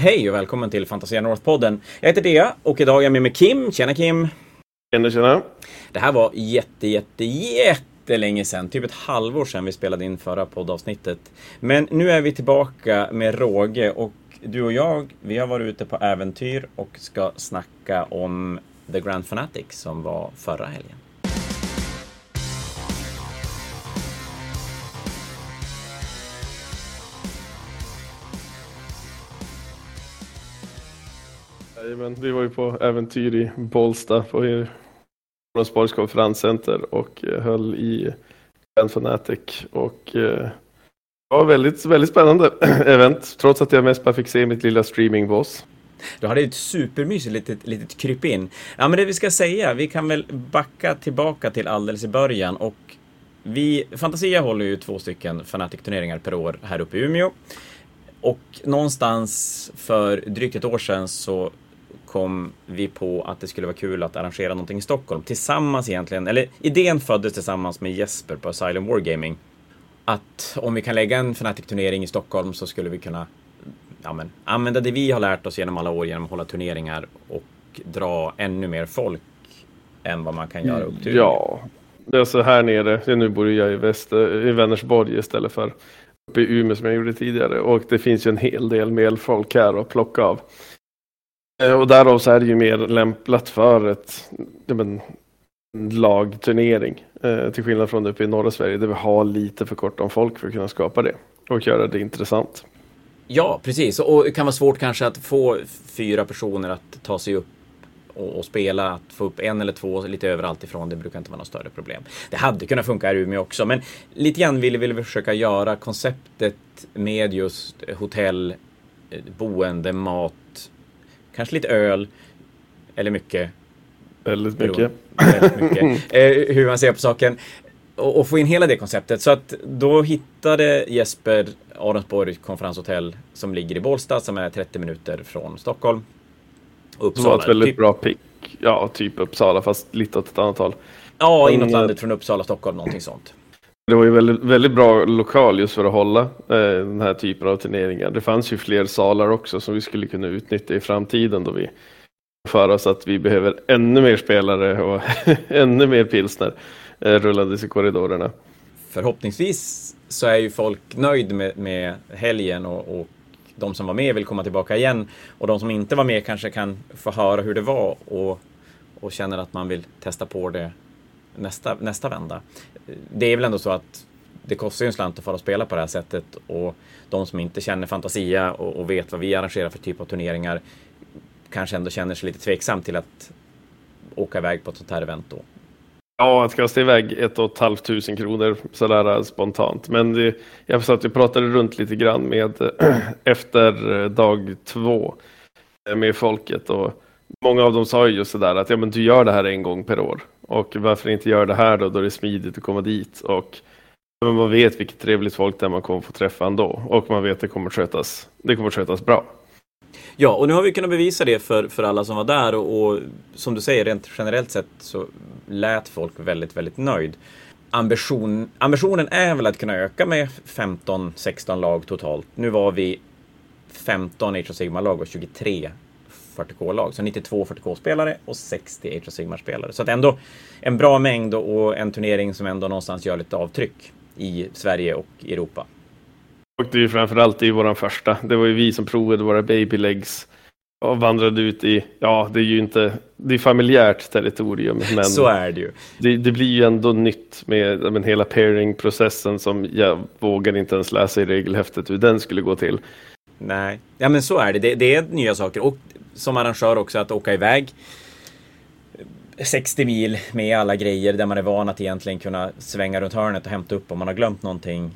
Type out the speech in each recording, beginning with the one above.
Hej och välkommen till Fantasia North-podden. Jag heter Dea och idag är jag med mig Kim. Tjena Kim! Tjena, tjena! Det här var jätte, jätte, jättelänge sedan. Typ ett halvår sedan vi spelade in förra poddavsnittet. Men nu är vi tillbaka med råge och du och jag, vi har varit ute på äventyr och ska snacka om The Grand Fanatic som var förra helgen. Jajamän, vi var ju på äventyr i Bålsta på Sports konferenscenter och eh, höll i Grand Fanatic och eh, det var väldigt, väldigt spännande event trots att jag mest bara fick se mitt lilla streamingboss. Du hade ett supermysigt litet, litet krypin. Ja, men det vi ska säga, vi kan väl backa tillbaka till alldeles i början och vi, Fantasia håller ju två stycken Fanatic-turneringar per år här uppe i Umeå. Och någonstans för drygt ett år sedan så kom vi på att det skulle vara kul att arrangera någonting i Stockholm tillsammans egentligen. Eller idén föddes tillsammans med Jesper på Asylum Wargaming. Att om vi kan lägga en Fnatic-turnering i Stockholm så skulle vi kunna ja, men, använda det vi har lärt oss genom alla år genom att hålla turneringar och dra ännu mer folk än vad man kan göra upp till. Ja, det är så här nere. Nu bor jag i, väst, i Vänersborg istället för uppe i Umeå som jag gjorde tidigare och det finns ju en hel del mer folk här att plocka av. Eh, och därav så är det ju mer lämplat för ett, men, en lagturnering. Eh, till skillnad från uppe i norra Sverige där vi har lite för kort om folk för att kunna skapa det och göra det intressant. Ja, precis. Och det kan vara svårt kanske att få fyra personer att ta sig upp och, och, spela, att få upp en eller två lite överallt ifrån, det brukar inte vara något större problem. Det hade kunnat funka här i Umeå också, men lite grann ville vi försöka göra konceptet med just hotell, eh, boende, mat, kanske lite öl eller mycket. Väldigt mycket. Väldigt mycket. eh, hur man ser på saken. Och, och, få in hela det konceptet. Så att då hittade Jesper Aronsborg konferenshotell som ligger i Bålsta som är 30 minuter från Stockholm. Uppsala. Det var ett väldigt typ, bra pick. Ja, typ Uppsala fast lite åt ett annat håll. Ja, inåt landet från Uppsala, Stockholm, någonting sånt. Det var ju väldigt, väldigt bra lokal just för att hålla eh, den här typen av turneringar. Det fanns ju fler salar också som vi skulle kunna utnyttja i framtiden då vi för oss att vi behöver ännu mer spelare och ännu mer pilsner eh, rullandes i korridorerna. Förhoppningsvis så är ju folk nöjd med, med helgen och, och de som var med vill komma tillbaka igen. Och de som inte var med kanske kan få höra hur det var och, och känner att man vill testa på det nästa, nästa vända. Det är väl ändå så att det kostar ju en slant att fara och spela på det här sättet och de som inte känner Fantasia och, och, vet vad vi arrangerar för typ av turneringar kanske ändå känner sig lite tveksam till att åka iväg på ett sånt här event då. Ja, att kasta iväg ett och ett halvt tusen kronor sådär äh, spontant. Men det, jag satt och pratade runt lite grann med efter äh, dag två äh, med folket och många av dem sa ju just sådär att ja, men du gör det här en gång per år och varför inte göra det här då, då är det smidigt att komma dit och men man vet vilket trevligt folk det är man kommer få träffa ändå och man vet att det kommer skötas, det kommer skötas bra. Ja, och nu har vi kunnat bevisa det för, för alla som var där och, och som du säger, rent generellt sett så lät folk väldigt, väldigt nöjd. Ambition, ambitionen är väl att kunna öka med 15-16 lag totalt. Nu var vi 15 Age of Sigmar-lag och 23 40K-lag. Så 92 40K-spelare och 60 Age of Sigmar-spelare. Så att ändå en bra mängd och en turnering som ändå någonstans gör lite avtryck i Sverige och Europa. Och det är ju framförallt i våran första. Det var ju vi som provade våra baby legs och vandrade ut i, ja det är ju inte, det är familjärt territorium. Men så är det ju. Det, det blir ju ändå nytt med men, hela pairing-processen som jag vågar inte ens läsa i regelhäftet hur den skulle gå till. Nej, ja men så är det. det. Det är nya saker. Och som arrangör också att åka iväg 60 mil med alla grejer där man är van att egentligen kunna svänga runt hörnet och hämta upp om man har glömt någonting.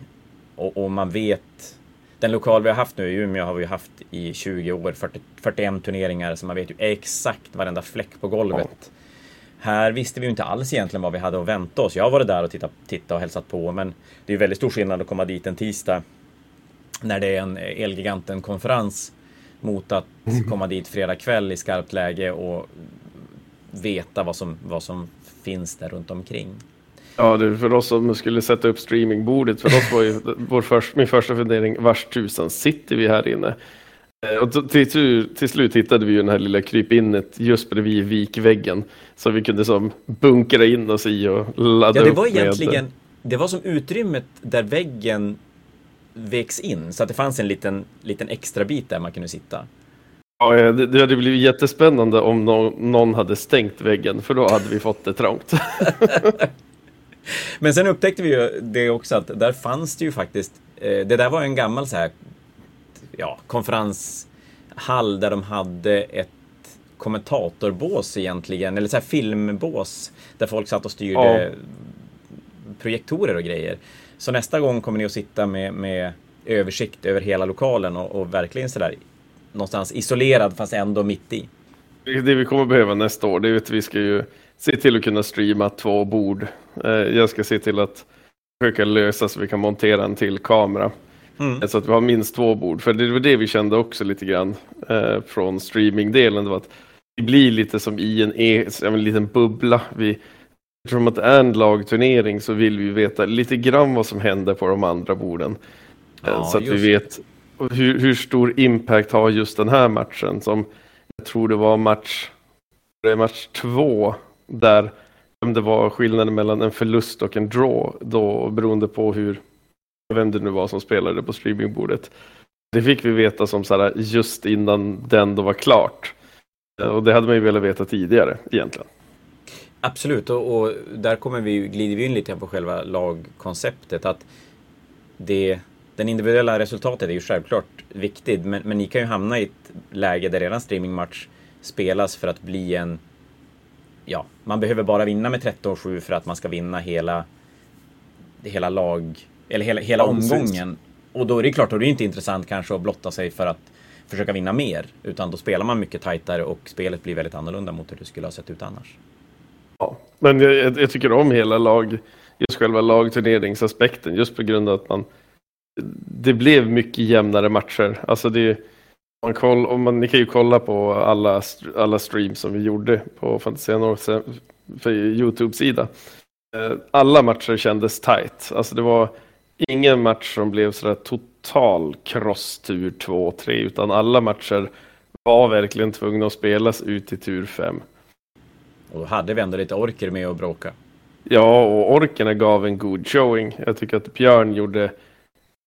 Och, och man vet den lokal vi har haft nu i Umeå har vi haft i 20 år, 40, 41 turneringar, så man vet ju exakt varenda fläck på golvet. Ja. Här visste vi ju inte alls egentligen vad vi hade att vänta oss. Jag har varit där och tittat, titta och hälsat på, men det är väldigt stor skillnad att komma dit en tisdag när det är en Elgiganten-konferens mot att komma dit fredag kväll i skarpt läge och veta vad som, vad som finns där runt omkring. Ja, det för oss som skulle sätta upp streamingbordet, för oss var ju vår först, min första fundering, vars tusan sitter vi här inne? Eh, och till, till, slut hittade vi ju den här lilla krypinnet just bredvid vikväggen. Så vi kunde som bunkra in oss i och ladda Ja, det var upp egentligen, med... det var som utrymmet där väggen veks in. Så att det fanns en liten, liten extra bit där man kunde sitta. Ja, det, det hade blivit jättespännande om någon, någon hade stängt väggen, för då hade vi fått det trångt. Men sen upptäckte vi ju det också att där fanns det ju faktiskt, eh, det där var en gammal så här, ja, konferenshall där de hade ett kommentatorbås egentligen, eller så här filmbås där folk satt och styrde ja. projektorer och grejer. Så nästa gång kommer ni att sitta med, med översikt över hela lokalen och, och verkligen sådär någonstans isolerad fast ändå mitt i. Det vi kommer behöva nästa år det är att vi ska ju se till att kunna streama två bord. Eh, jag ska se till att försöka lösa så vi kan montera en till kamera. Mm. Så att vi har minst två bord. För det var det vi kände också lite grann eh, från streamingdelen. Det var att vi blir lite som i en, e en liten bubbla. Vi, eftersom att det är en lagturnering så vill vi veta lite grann vad som händer på de andra borden. Eh, ja, så att vi vet hur, hur, stor impact har just den här matchen. Som jag tror det var match, match två där det var skillnaden mellan en förlust och en draw då beroende på hur vem det nu var som spelade på streamingbordet. Det fick vi veta som så här, just innan den då var klart. Och det hade man ju velat veta tidigare egentligen. Absolut, och, och där kommer vi, glider vi in lite på själva lagkonceptet. Att det, den individuella resultatet är ju självklart viktigt, men, men ni kan ju hamna i ett läge där redan streamingmatch spelas för att bli en... Ja, man behöver bara vinna med 13-7 för att man ska vinna hela, hela lag... Eller hela, hela ja, omgången. Och då är det klart, då är det inte intressant kanske att blotta sig för att försöka vinna mer. Utan då spelar man mycket tajtare och spelet blir väldigt annorlunda mot hur det skulle ha sett ut annars. Ja, men jag, jag tycker om hela lag, just själva lagturneringsaspekten, just på grund av att man det blev mycket jämnare matcher. Alltså det, man koll, om man, ni kan ju kolla på alla, alla streams som vi gjorde på Fantasia North för Youtube-sida. Eh, alla matcher kändes tight. Alltså det var ingen match som blev sådär total kross tur 2-3 utan alla matcher var verkligen tvungna att spelas ut i tur 5. Och då hade vi ändå lite orker med att bråka. Ja, och orkerna gav en god showing. Jag tycker att Björn gjorde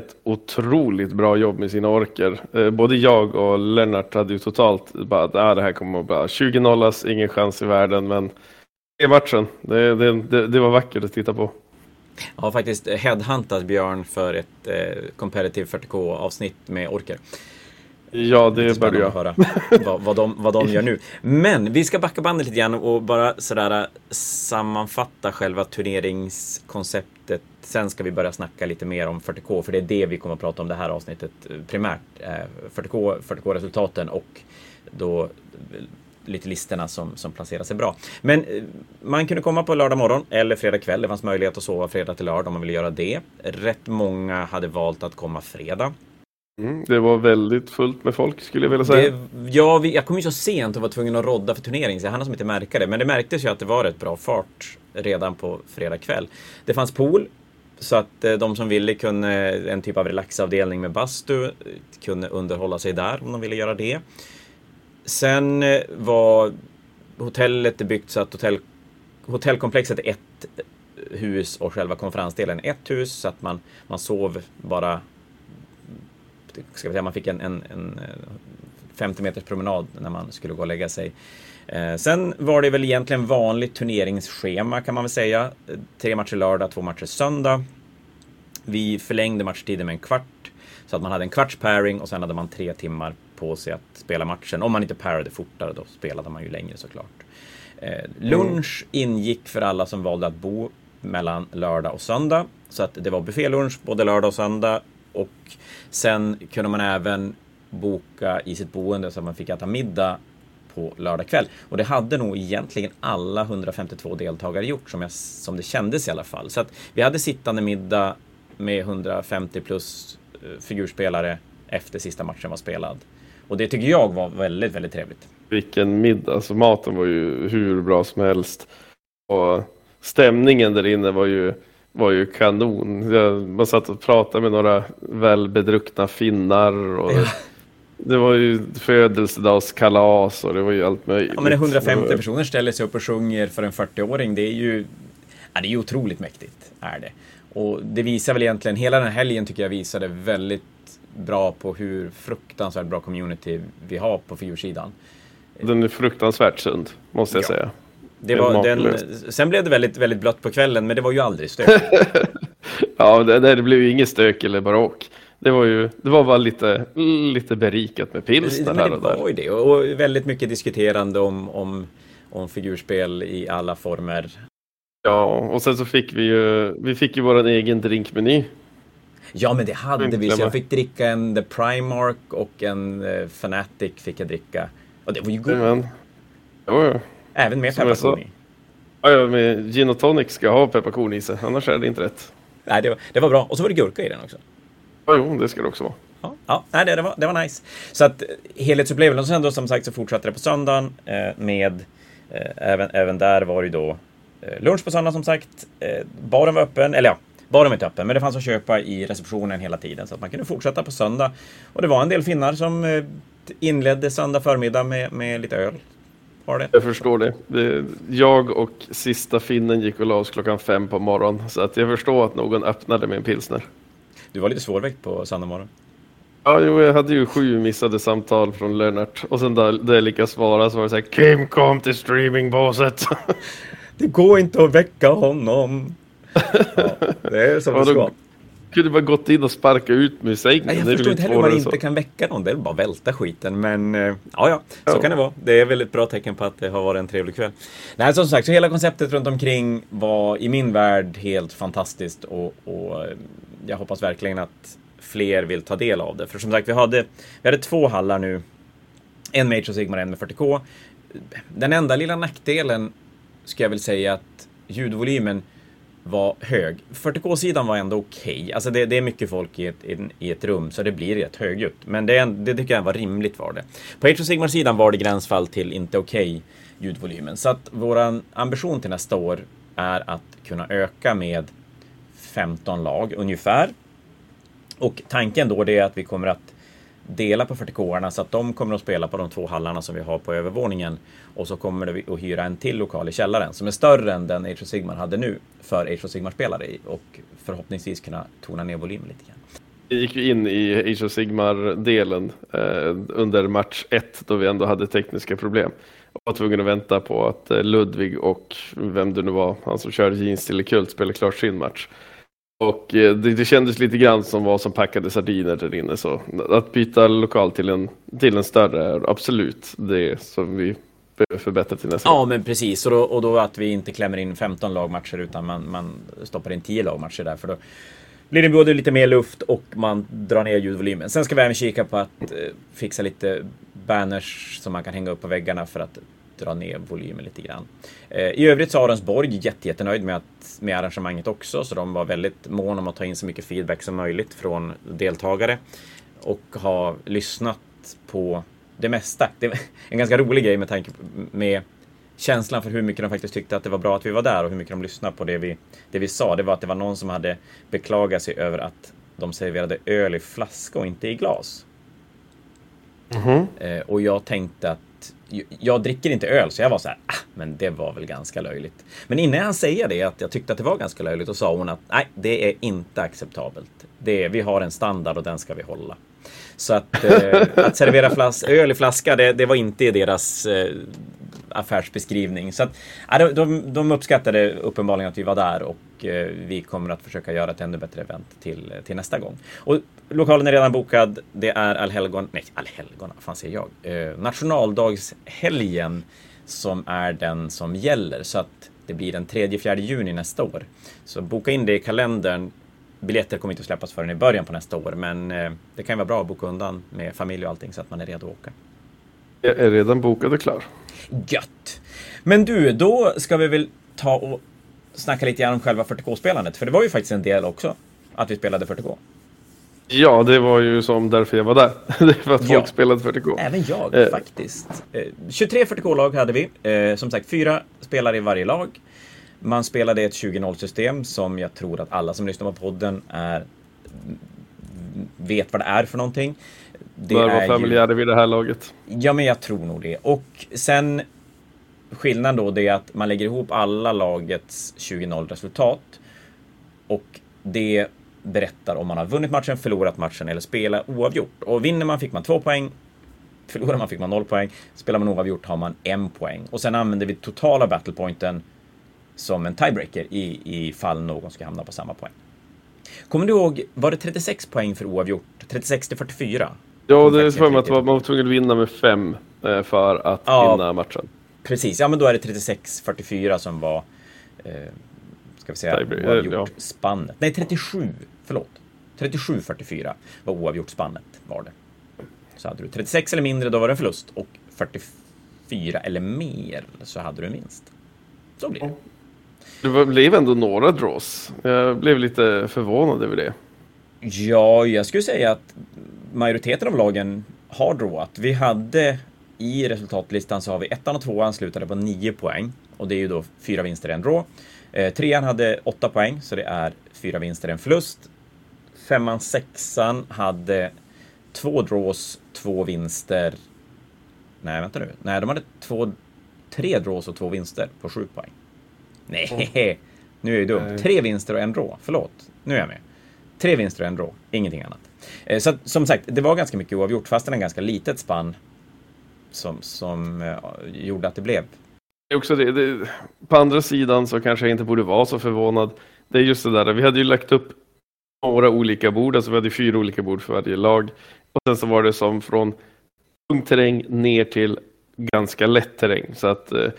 ett otroligt bra jobb med sina orker. Eh, både jag och Lennart hade ju totalt bara att ah, det här kommer att bli 20 nollas, ingen chans i världen. Men i matchen, det, det, det, det var vackert att titta på. Jag har faktiskt headhuntat Björn för ett eh, Competitive 40K avsnitt med orker. Ja, det bör jag. höra vad, vad, de, vad de gör nu. Men vi ska backa bandet lite grann och bara sådär äh, sammanfatta själva turneringskonceptet. Sen ska vi börja snacka lite mer om 40K, för det är det vi kommer att prata om det här avsnittet äh, primärt. 40K, äh, 40K-resultaten och då lite listorna som, som placerar sig bra. Men man kunde komma på lördag morgon eller fredag kväll. Det fanns möjlighet att sova fredag till lördag om man ville göra det. Rätt många hade valt att komma fredag. Mm, det var väldigt fullt med folk skulle jag vilja säga. Det, ja, vi, jag kom ju så sent och var tvungen att rodda för turnering så jag hann som inte märka det. Men det märktes ju att det var rätt bra fart redan på fredag kväll. Det fanns pool så att eh, de som ville kunde, en typ av relaxavdelning med bastu, kunde underhålla sig där om de ville göra det. Sen eh, var hotellet byggt så att hotell, hotellkomplexet är ett hus och själva konferensdelen ett hus så att man, man sov bara Typ, ska vi säga, man fick en, en, en eh, 50 meters promenad när man skulle gå och lägga sig. Eh, sen var det väl egentligen vanligt turneringsschema kan man väl säga. Tre matcher lördag, två matcher söndag. Vi förlängde matchtiden med en kvart så att man hade en kvarts pairing och sen hade man tre timmar på sig att spela matchen. Om man inte parade fortare då spelade man ju längre såklart. Eh, lunch ingick för alla som valde att bo mellan lördag och söndag. Så att det var buffélunch både lördag och söndag och sen kunde man även boka i sitt boende så att man fick äta middag på lördag kväll. Och det hade nog egentligen alla 152 deltagare gjort som, jag, som det kändes i alla fall. Så att vi hade sittande middag med 150 plus eh, figurspelare efter sista matchen var spelad. Och det tycker jag var väldigt, väldigt trevligt. Vilken middag, alltså maten var ju hur bra som helst. Och stämningen där inne var ju var ju kanon. Jag, man satt och pratade med några välbedruckna finnar och Det var ju födelsedagskalas och det var ju allt möjligt. Ja, men 150 personer ställer sig upp och sjunger för en 40-åring. Det är ju ja, det är otroligt mäktigt. Är det. Och det visar väl egentligen, hela den här helgen tycker jag visade väldigt bra på hur fruktansvärt bra community vi har på figursidan. Den är fruktansvärt sund, måste jag ja. säga. Det var den, sen blev det väldigt, väldigt blött på kvällen, men det var ju aldrig stök. ja, det, det blev ju inget stök eller barock. Det var ju, det var bara lite, lite berikat med pilsner här och där. Det var ju det, och väldigt mycket diskuterande om, om, om figurspel i alla former. Ja, och sen så fick vi ju, vi fick ju vår egen drinkmeny. Ja, men det hade vi. Så jag fick dricka en The Primark och en uh, Fanatic fick jag dricka. Och det var ju gott. Men, ja, Även med pepparkorn Ja, ja, med gin och tonic ska ha pepparkorn i sig, annars är det inte rätt. Nej, det var, det var bra. Och så var det gurka i den också. Ja, jo, det ska det också vara. Ja, ja nej, det, det, var, det var nice. Så att helhetsupplevelsen, och sen då som sagt så fortsatte det på söndagen eh, med eh, även, även där var det då eh, lunch på söndag som sagt. Eh, baren var öppen, eller ja, baren var inte öppen, men det fanns att köpa i receptionen hela tiden så att man kunde fortsätta på söndag. Och det var en del finnar som eh, inledde söndag förmiddag med, med lite öl. Var det? Jag förstår det. det. Jag och sista finnen gick och la oss klockan fem på morgonen. Så att jag förstår att någon öppnade med en pilsner. Du var lite svårväckt på söndag morgon. Ja, jo, jag hade ju sju missade samtal från Lennart. Och sen där, där jag lyckades svara så var det så här, Kim kom till streamingbåset. det går inte att väcka honom. Ja, det är som det ska kunde bara gått in och sparka ut mig ur sängen. Nej, jag förstår inte heller hur man inte kan väcka någon. Det är bara att välta skiten. Men eh, ja, ja, så ja. kan det vara. Det är väl ett bra tecken på att det har varit en trevlig kväll. Nej, som sagt, så hela konceptet runt omkring var i min värld helt fantastiskt och, och eh, jag hoppas verkligen att fler vill ta del av det. För som sagt, vi hade, vi hade två hallar nu. En of Sigmar, en med 40K. Den enda lilla nackdelen ska jag väl säga att ljudvolymen var hög. 40K-sidan var ändå okej. Okay. Alltså det, det, är mycket folk i ett, i ett rum så det blir rätt högljutt. Men det, det tycker jag var rimligt var det. På Age of Sigmar-sidan var det gränsfall till inte okej okay ljudvolymen. Så att våran ambition till nästa år är att kunna öka med 15 lag ungefär. Och tanken då det är att vi kommer att dela på 40K-arna så att de kommer att spela på de två hallarna som vi har på övervåningen. Och så kommer vi att hyra en till lokal i källaren som är större än den Age of Sigmar hade nu för Age of Sigmar-spelare i och förhoppningsvis kunna tona ner volymen lite grann. Vi gick ju in i Age of Sigmar-delen eh, under match 1 då vi ändå hade tekniska problem. Jag var tvungen att vänta på att eh, Ludvig och vem det nu var, han som körde Jeans till Kult, spelade klart sin match. Och eh, det, det, kändes lite grann som vad som packade sardiner där inne. Så att byta lokal till en, till en större är absolut det som vi behöver förbättra till nästa Ja, men precis. Och då, och då att vi inte klämmer in 15 lagmatcher utan man, man stoppar in 10 lagmatcher där. För då blir det både lite mer luft och man drar ner ljudvolymen. Sen ska vi även kika på att eh, fixa lite banners som man kan hänga upp på väggarna för att dra ner volymen lite grann. Eh, I övrigt så har Aronsborg jättenöjd med, att, med arrangemanget också, så de var väldigt måna om att ta in så mycket feedback som möjligt från deltagare och har lyssnat på det mesta. Det är en ganska rolig grej med tanke på med känslan för hur mycket de faktiskt tyckte att det var bra att vi var där och hur mycket de lyssnade på det vi, det vi sa. Det var att det var någon som hade beklagat sig över att de serverade öl i flaska och inte i glas. Mm -hmm. och jag tänkte att jag dricker inte öl, så jag var så här, ah, men det var väl ganska löjligt. Men innan han säger det, att jag tyckte att det var ganska löjligt, och sa hon att nej, det är inte acceptabelt. Det är, vi har en standard och den ska vi hålla. Så att, eh, att servera flas öl i flaska, det, det var inte i deras eh, affärsbeskrivning. Så att, ja, de, de uppskattade uppenbarligen att vi var där och eh, vi kommer att försöka göra ett ännu bättre event till, till nästa gång. Och lokalen är redan bokad. Det är allhelgon, nej allhelgona, vad fan säger jag? Eh, nationaldagshelgen som är den som gäller. Så att det blir den 3-4 juni nästa år. Så boka in det i kalendern. Biljetter kommer inte att släppas förrän i början på nästa år, men eh, det kan vara bra att boka undan med familj och allting så att man är redo att åka. Jag är redan bokad och klar. Gött! Men du, då ska vi väl ta och snacka lite grann om själva 40K-spelandet, för det var ju faktiskt en del också, att vi spelade 40K. Ja, det var ju som därför jag var där. det var att folk spelade 40K. Även jag eh. faktiskt. Eh, 23 40K-lag hade vi. Eh, som sagt, fyra spelare i varje lag. Man spelade ett 20-0-system som jag tror att alla som lyssnar på podden är, vet vad det är för någonting. Det Bör vara familjära ju... vid det här laget. Ja, men jag tror nog det. Och sen skillnaden då det är att man lägger ihop alla lagets 20-0 resultat. Och det berättar om man har vunnit matchen, förlorat matchen eller spelat oavgjort. Och vinner man fick man två poäng. Förlorar man fick man noll poäng. Spelar man oavgjort har man en poäng. Och sen använder vi totala battlepointen som en tiebreaker i, i fall någon ska hamna på samma poäng. Kommer du ihåg, var det 36 poäng för oavgjort? 36 till 44? Ja, det är för mig att man var tvungen att vinna med fem eh, för att ja, vinna matchen. Precis, ja men då är det 36-44 som var eh, ska vi säga oavgjort ja. spannet. Nej, 37, förlåt. 37-44 var oavgjort spannet var det. Så hade du 36 eller mindre, då var det en förlust. Och 44 eller mer så hade du minst. Så blir det. Det blev ändå några draws. Jag blev lite förvånad över det. Ja, jag skulle säga att majoriteten av lagen har drawat. Vi hade i resultatlistan så har vi ettan och tvåan slutade på nio poäng och det är ju då fyra vinster, en draw. Eh, trean hade åtta poäng, så det är fyra vinster, en förlust. Femman, sexan hade två draws, två vinster. Nej, vänta nu. Nej, de hade två, tre draws och två vinster på sju poäng. Nej, nu är jag dum. Tre vinster och en draw. Förlåt, nu är jag med. Tre vinster och en draw, ingenting annat. Eh, så som sagt, det var ganska mycket oavgjort, fastän en ganska litet spann som, som uh, gjorde att det blev. Det är också det, det, på andra sidan så kanske jag inte borde vara så förvånad. Det är just det där, vi hade ju lagt upp några olika bord, alltså vi hade fyra olika bord för varje lag. Och sen så var det som från tung terräng ner till ganska lätt terräng. Så att eh,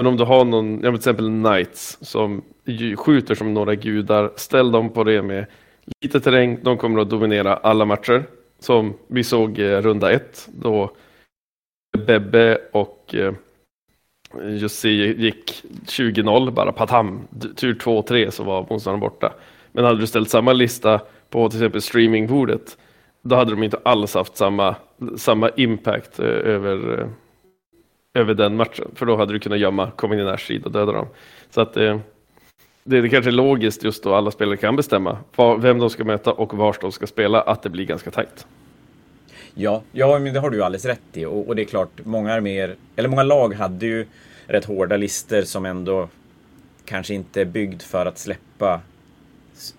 även om du har någon, ja, till exempel Knights som skjuter som några gudar, ställ dem på det med lite terräng, de kommer att dominera alla matcher. Som vi såg eh, runda ett då Bebbe och eh, Jussi gick 20-0 bara patam, tur 2-3 så var motståndaren borta. Men hade du ställt samma lista på till exempel streamingbordet då hade de inte alls haft samma, samma impact eh, över, eh, över den matchen. För då hade du kunnat gömma, komma in i närstrid och döda dem. Så att eh, det, det kanske är logiskt just då alla spelare kan bestämma var, vem de ska möta och var de ska spela, att det blir ganska tajt. Ja, ja men det har du ju alldeles rätt i. Och, och det är klart, många arméer, eller många lag hade ju rätt hårda lister som ändå kanske inte är byggd för att släppa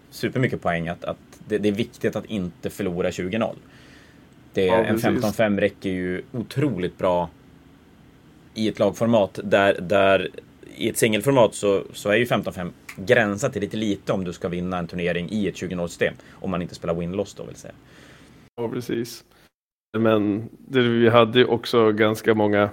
supermycket poäng. Att, att det, det är viktigt att inte förlora 20-0. Ja, en 15-5 räcker ju otroligt bra i ett lagformat där, där i ett singelformat så, så är ju 15-5 gränsat till lite lite om du ska vinna en turnering i ett 20-0-system. Om man inte spelar win-loss då vill säga. Ja, precis. Men det, vi hade ju också ganska många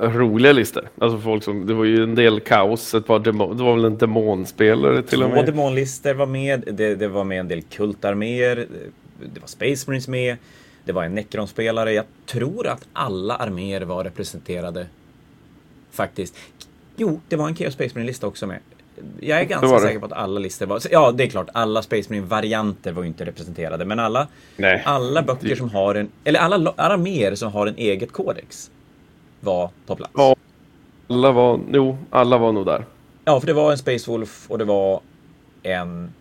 roliga listor. Alltså folk som, det var ju en del kaos, ett par demon, det var väl en demonspelare till Två och med. Två demonlistor var med, det, det var med en del kultarméer, det var Space Marines med, det var en Necron-spelare. Jag tror att alla arméer var representerade. Faktiskt. Jo, det var en Chaos Space Marine-lista också med. Jag är ganska säker på att alla listor var... Ja, det är klart, alla Space Marine-varianter var ju inte representerade, men alla, Nej. alla böcker som har en... Eller alla arméer som har en eget kodex var på plats. Ja, alla var... Jo, alla var nog där. Ja, för det var en Space Wolf och det var en...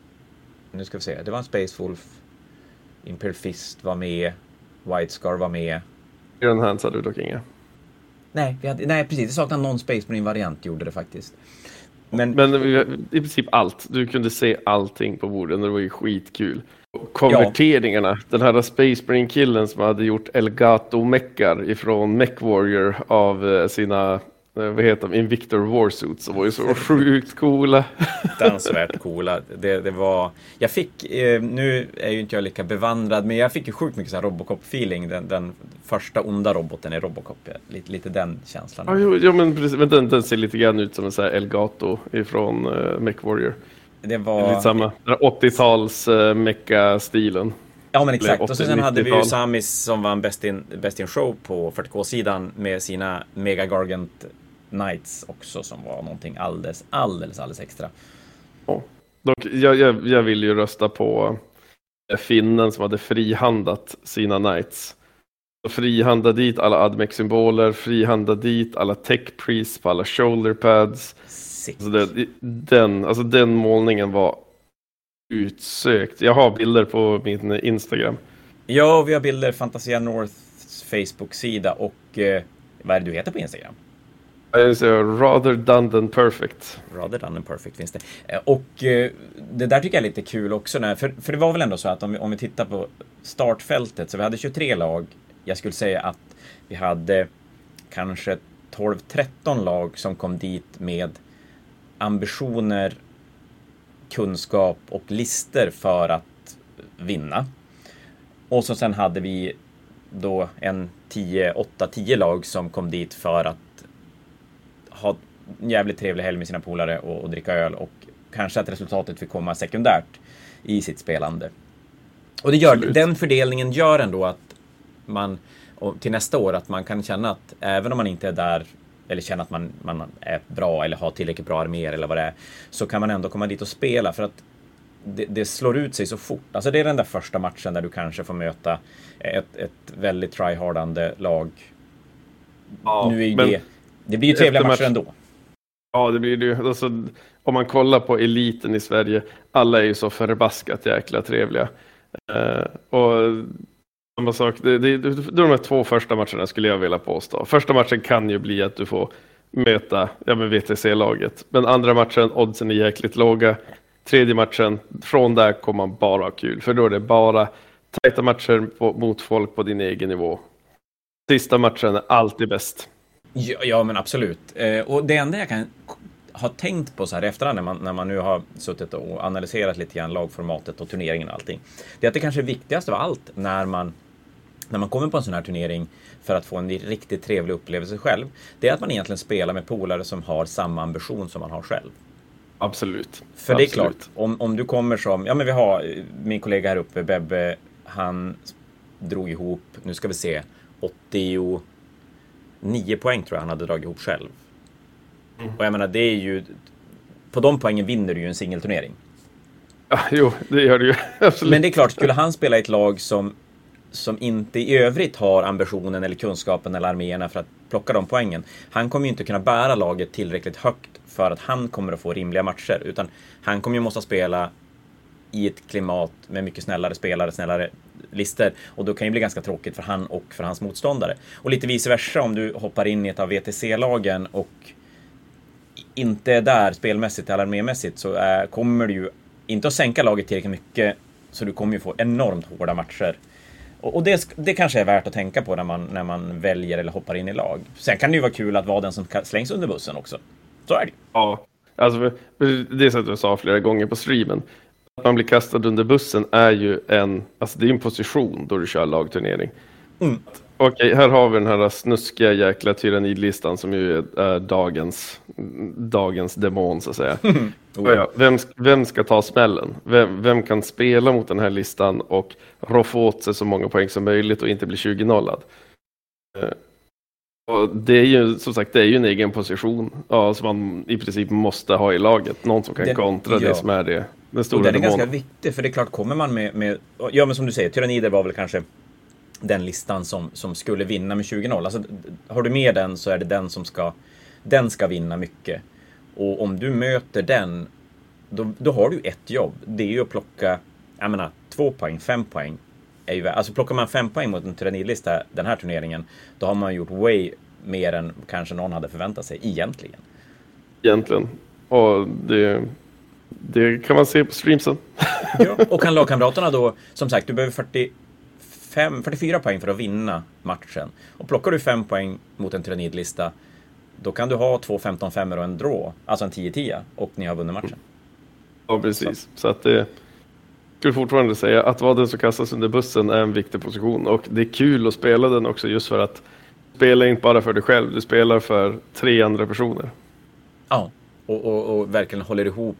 Nu ska vi se. Det var en Space Wolf. Imperial Fist var med. White Scar var med. Iron Hands hade du dock inga. Nej, vi hade, nej precis. Det saknade någon Space Marine-variant gjorde det faktiskt. Men, men i princip allt. Du kunde se allting på borden och det var ju skitkul. Konverteringarna. Ja. Den här Space Marine killen som hade gjort Elgato Meckar ifrån Mech Warrior av eh, sina Eh, vad heter de, Invictor Warsuits som var ju så sjukt coola. Dansvärt coola. Det, det var, jag fick, eh, nu är ju inte jag lika bevandrad, men jag fick ju sjukt mycket Robocop-feeling. Den, den, första onda roboten i Robocop, lite, lite den känslan. Ja, jo, jo men, precis, men den, den, ser lite grann ut som en sån här Elgato ifrån uh, Mech Warrior. Det var... Lite samma, 80-tals uh, Mecha-stilen. Ja men exakt. Och sen hade vi ju Samis som vann Best in, Best in Show på 40K-sidan med sina Mega Gargant Knights också som var någonting alldeles, alldeles, alldeles extra. Ja. Dock, jag, jag, jag vill ju rösta på eh, finnen som hade frihandat sina Knights. Frihanda dit alla Admec-symboler, frihanda dit alla tech priests på alla shoulder pads. Alltså det, den, alltså den målningen var utsökt. Jag har bilder på min Instagram. Ja, vi har bilder Fantasia Norths Facebook-sida och eh, vad är det du heter på Instagram? Rather done than perfect. Rather done than perfect finns det. Eh, och eh, det där tycker jag är lite kul också. När, för, för det var väl ändå så att om vi, om vi tittar på startfältet så vi hade 23 lag. Jag skulle säga att vi hade kanske 12-13 lag som kom dit med ambitioner, kunskap och lister för att vinna. Och så sen hade vi då en 10, 8, 10 lag som kom dit för att ha en jävligt trevlig helg med sina polare och, och dricka öl och kanske att resultatet fick komma sekundärt i sitt spelande. Och det gör, den fördelningen gör ändå att man till nästa år att man kan känna att även om man inte är där eller känner att man, man är bra eller har tillräckligt bra arméer eller vad det är så kan man ändå komma dit och spela för att det, det, slår ut sig så fort. Alltså det är den där första matchen där du kanske får möta ett, ett väldigt tryhardande lag. Ja, nu är det, det blir ju trevliga matcher ändå. Ja, det blir det ju. Alltså, om man kollar på eliten i Sverige, alla är ju så förbaskat jäkla trevliga. Uh, och samma sak, det, det, det, de här två första matcherna skulle jag vilja påstå. Första matchen kan ju bli att du får möta ja, VTC-laget, men andra matchen, oddsen är jäkligt låga. Tredje matchen, från där kommer man bara ha kul, för då är det bara tajta matcher på, mot folk på din egen nivå. Sista matchen är alltid bäst. Ja, ja men absolut. Eh, och det enda jag kan ha tänkt på så här i efterhand när man, när man nu har suttit och analyserat lite grann lagformatet och turneringen och allting. Det är att det kanske är viktigast av allt när man när man kommer på en sån här turnering för att få en riktigt trevlig upplevelse själv, det är att man egentligen spelar med polare som har samma ambition som man har själv. Absolut. För det är klart, om, om du kommer som, ja men vi har min kollega här uppe, Bebbe, han drog ihop, nu ska vi se, 89 poäng tror jag han hade dragit ihop själv. Mm. Och jag menar, det är ju, på de poängen vinner du ju en singelturnering. Ja, jo, det gör du ju. Absolut. Men det är klart, skulle han spela i ett lag som som inte i övrigt har ambitionen eller kunskapen eller arméerna för att plocka de poängen. Han kommer ju inte kunna bära laget tillräckligt högt för att han kommer att få rimliga matcher. Utan han kommer ju måste spela i ett klimat med mycket snällare spelare, snällare lister. Och då kan det bli ganska tråkigt för han och för hans motståndare. Och lite vice versa om du hoppar in i ett av VTC-lagen och inte är där spelmässigt eller armémässigt så är, kommer du ju inte att sänka laget tillräckligt mycket. Så du kommer ju få enormt hårda matcher och, och det, det kanske är värt att tänka på när man, när man väljer eller hoppar in i lag. Sen kan det ju vara kul att vara den som slängs under bussen också. Så är det Ja, alltså det är så att sa flera gånger på streamen. Att man blir kastad under bussen är ju en, alltså det är en position då du kör lagturnering. Mm. Okej, här har vi den här snuskiga jäkla tyrannidlistan som ju är dagens, dagens demon så att säga. oh ja. vem, vem ska ta smällen? Vem, vem kan spela mot den här listan och roffa åt sig så många poäng som möjligt och inte bli 20-nollad? Eh, och det är ju som sagt det är ju en egen position ja, som man i princip måste ha i laget. Någon som kan den, kontra ja. det som är det. Den stora och den är demonen. ganska viktig för det är klart kommer man med, med ja men som du säger, tyrannider var väl kanske den listan som, som skulle vinna med 20-0. Alltså, har du med den så är det den som ska, den ska vinna mycket. Och om du möter den, då, då har du ett jobb. Det är ju att plocka, jag menar, två poäng, fem poäng. Är ju, alltså plockar man fem poäng mot en tyrannilista den här turneringen, då har man gjort way mer än kanske någon hade förväntat sig egentligen. Egentligen. Och det, det kan man se på streamsen. ja, och kan lagkamraterna då, som sagt, du behöver 40 fem, 44 poäng för att vinna matchen. Och plockar du 5 poäng mot en tyrannidlista, då kan du ha två 15 5 och en draw, alltså en 10-10, och ni har vunnit matchen. Ja, precis. Så, Så att det skulle fortfarande säga att vara den som kastas under bussen är en viktig position och det är kul att spela den också just för att spela inte bara för dig själv, du spelar för tre andra personer. Ja, och, och, och verkligen håller ihop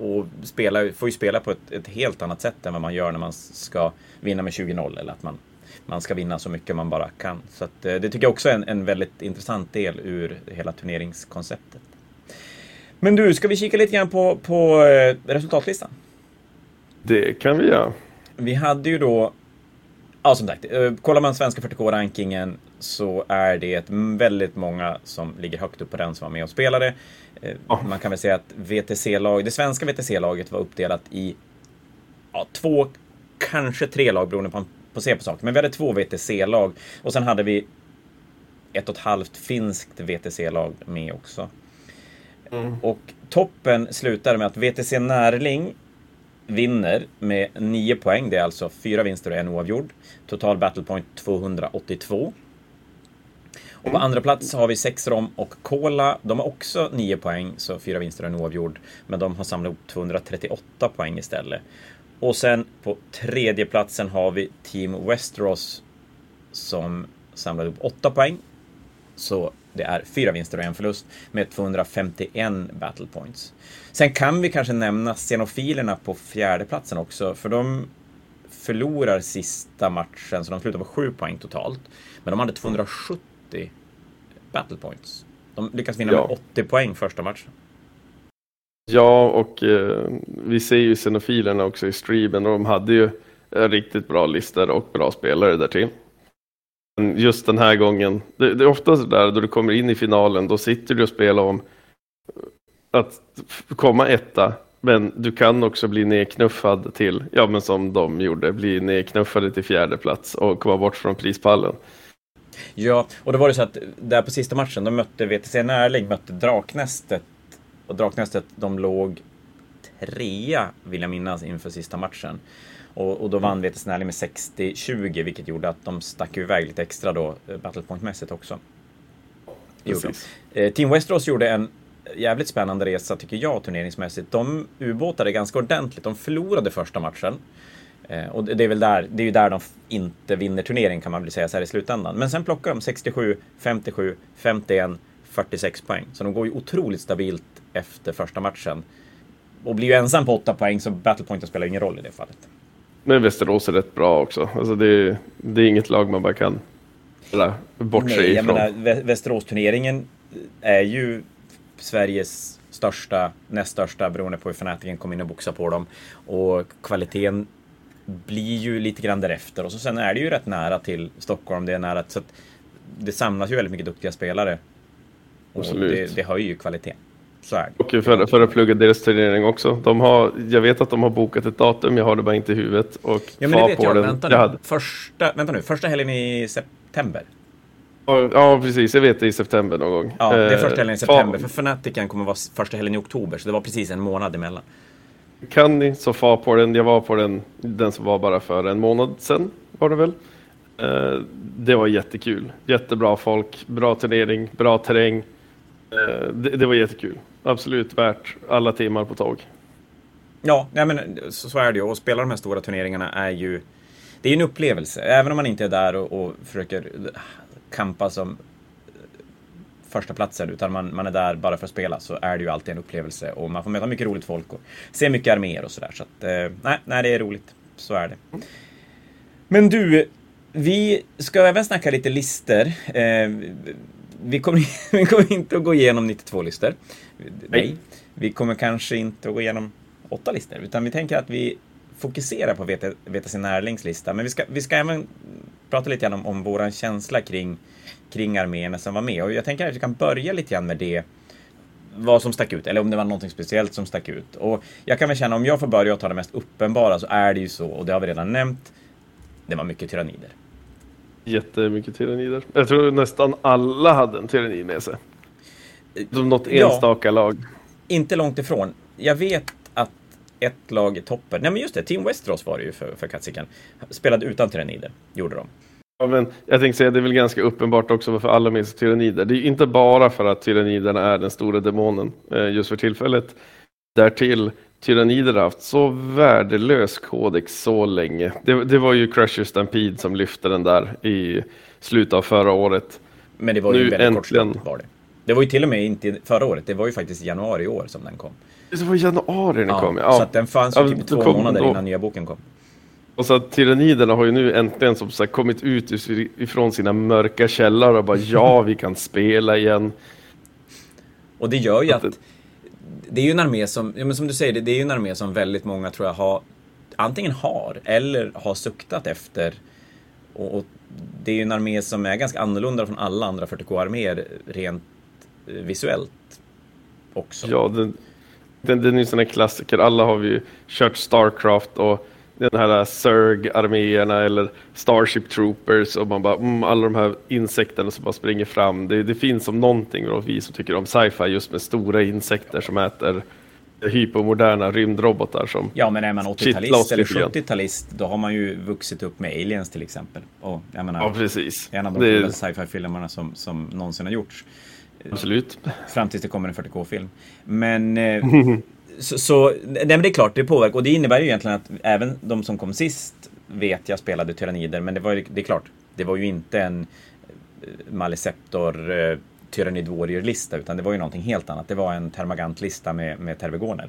och spela, får ju spela på ett, ett, helt annat sätt än vad man gör när man ska vinna med 20-0 eller att man, man ska vinna så mycket man bara kan. Så att, eh, det tycker jag också är en, en väldigt intressant del ur hela turneringskonceptet. Men du, ska vi kika lite grann på, på eh, resultatlistan? Det kan vi göra. Vi hade ju då, ja som sagt, eh, kollar man svenska 40K-rankingen så är det väldigt många som ligger högt upp på den som var med och spelade. Oh. Man kan väl säga att VTC-lag, det svenska VTC-laget var uppdelat i ja, två, kanske tre lag beroende på, på se på saker. Men vi hade två VTC-lag och sen hade vi ett och ett halvt finskt VTC-lag med också. Mm. Och toppen slutade med att VTC Närling vinner med 9 poäng. Det är alltså fyra vinster och en oavgjord. Total battle point 282. Och på mm. andra plats har vi Sexrom och Kola. De har också 9 poäng, så fyra vinster och en oavgjord. Men de har samlat ihop 238 poäng istället. Och sen på tredje platsen har vi Team Westeros som samlade upp 8 poäng. Så det är fyra vinster och en förlust med 251 battle points. Sen kan vi kanske nämna Xenofilerna på fjärde platsen också, för de förlorar sista matchen, så de slutar på sju poäng totalt. Men de hade 270 battle points. De lyckas vinna ja. med 80 poäng första matchen. Ja, och eh, vi ser ju Xenofilerna också i streamen och de hade ju riktigt bra listor och bra spelare där till. Men just den här gången, det, det är ofta så där då du kommer in i finalen, då sitter du och spelar om att komma etta, men du kan också bli nedknuffad till, ja men som de gjorde, bli nedknuffade till fjärde plats och komma bort från prispallen. Ja, och då var det så att där på sista matchen, då mötte VTC Närling, mötte Draknästet. Och Draknästet, de låg trea, vill jag minnas, inför sista matchen. Och, och då vann VTC Närling med 60-20, vilket gjorde att de stack iväg lite extra då, eh, Battlepoint-mässigt också. Eh, Team Westeros gjorde en jävligt spännande resa tycker jag turneringsmässigt. De ubåtade ganska ordentligt. De förlorade första matchen. Eh, och det är väl där, det är ju där de inte vinner turneringen kan man väl säga så här i slutändan. Men sen plockar de 67, 57, 51, 46 poäng. Så de går ju otroligt stabilt efter första matchen. Och blir ju ensam på 8 poäng så battlepointen spelar ingen roll i det fallet. Men Västerås är rätt bra också. Alltså det, är, det är inget lag man bara kan bortse ifrån. Menar, Västerås-turneringen är ju Sveriges största, näst största, beroende på hur fanatiken kommer in och boxar på dem. Och kvaliteten blir ju lite grann därefter. Och så sen är det ju rätt nära till Stockholm. Det är nära, så att det samlas ju väldigt mycket duktiga spelare. Och det, det höjer ju kvaliteten. Det. Och för, för att plugga deras turnering också. De har, jag vet att de har bokat ett datum, jag har det bara inte i huvudet. Och ja, men det vet jag. Den. Vänta, nu. Hade... första, vänta nu, första helgen i september. Ja, precis. Jag vet det i september någon gång. Ja, det är första helgen i eh, september. För Fanatican kommer vara första helgen i oktober, så det var precis en månad emellan. Kan ni så far på den. Jag var på den, den som var bara för en månad sedan, var det väl. Eh, det var jättekul. Jättebra folk, bra turnering, bra terräng. Eh, det, det var jättekul. Absolut värt alla timmar på tåg. Ja, nej men så, så är det ju. Och spela de här stora turneringarna är ju... Det är en upplevelse. Även om man inte är där och, och försöker kampa som eh, första platsen utan man, man är där bara för att spela så är det ju alltid en upplevelse och man får möta mycket roligt folk och se mycket arméer och sådär. Så att, eh, nej, nej, det är roligt. Så är det. Men du, vi ska även snacka lite lister. Eh, vi, kommer, vi kommer inte att gå igenom 92 listor. Nej. Vi kommer kanske inte att gå igenom åtta listor, utan vi tänker att vi fokuserar på VTC Närlings lista. Men vi ska, vi ska även prata lite grann om, om våran känsla kring, kring arméerna som var med. Och jag tänker att vi kan börja lite grann med det vad som stack ut, eller om det var någonting speciellt som stack ut. Och jag kan väl känna, om jag får börja och ta det mest uppenbara så är det ju så, och det har vi redan nämnt, det var mycket tyrannider. Jättemycket tyrannider. Jag tror nästan alla hade en tyranni med sig. Som något enstaka ja, lag. Inte långt ifrån. Jag vet ett lag i toppen. Nej men just det, Team Westeros var det ju för, för Katsikan. Spelade utan tyrannider, gjorde de. Ja, men jag tänkte säga, det är väl ganska uppenbart också varför alla minns tyrannider. Det är inte bara för att tyranniderna är den stora demonen eh, just för tillfället. Därtill, tyrannider har haft så värdelös kodex så länge. Det, det var ju Crusher Stampede som lyfte den där i slutet av förra året. Men det var ju nu väldigt äntligen... kort var det. Det var ju till och med inte förra året, det var ju faktiskt januari i år som den kom. Det var i januari den ja, kom. Ja. Så att den fanns ju typ två månader innan nya boken kom. Och så att tyranniderna har ju nu äntligen som sagt kommit ut ifrån sina mörka källare och bara ja, vi kan spela igen. Och det gör ju att, att det är ju en armé som, ja, men som du säger, det är ju en armé som väldigt många tror jag har antingen har eller har suktat efter. Och, och det är ju en armé som är ganska annorlunda från alla andra 40K-arméer rent eh, visuellt också. Ja, den, den, den är ju en sån här klassiker. Alla har vi ju kört Starcraft och den här Zerg-arméerna eller Starship Troopers och man bara, mm, alla de här insekterna som bara springer fram. Det, det finns som någonting, då, vi som tycker om sci-fi, just med stora insekter som äter hypermoderna rymdrobotar som Ja, men är man 80-talist eller 70-talist, då har man ju vuxit upp med Aliens till exempel. Och jag menar, ja, precis. En av de det... sci-fi-filmerna som, som någonsin har gjorts. Absolut. Fram tills det kommer en 40K-film. Men eh, så, så nej, men det är klart, det påverkar. Och det innebär ju egentligen att även de som kom sist vet jag spelade Tyrannider. Men det, var, det är klart, det var ju inte en eh, Maleceptor eh, Tyrannid Warrior-lista, utan det var ju någonting helt annat. Det var en Termagant-lista med, med Tervegoner.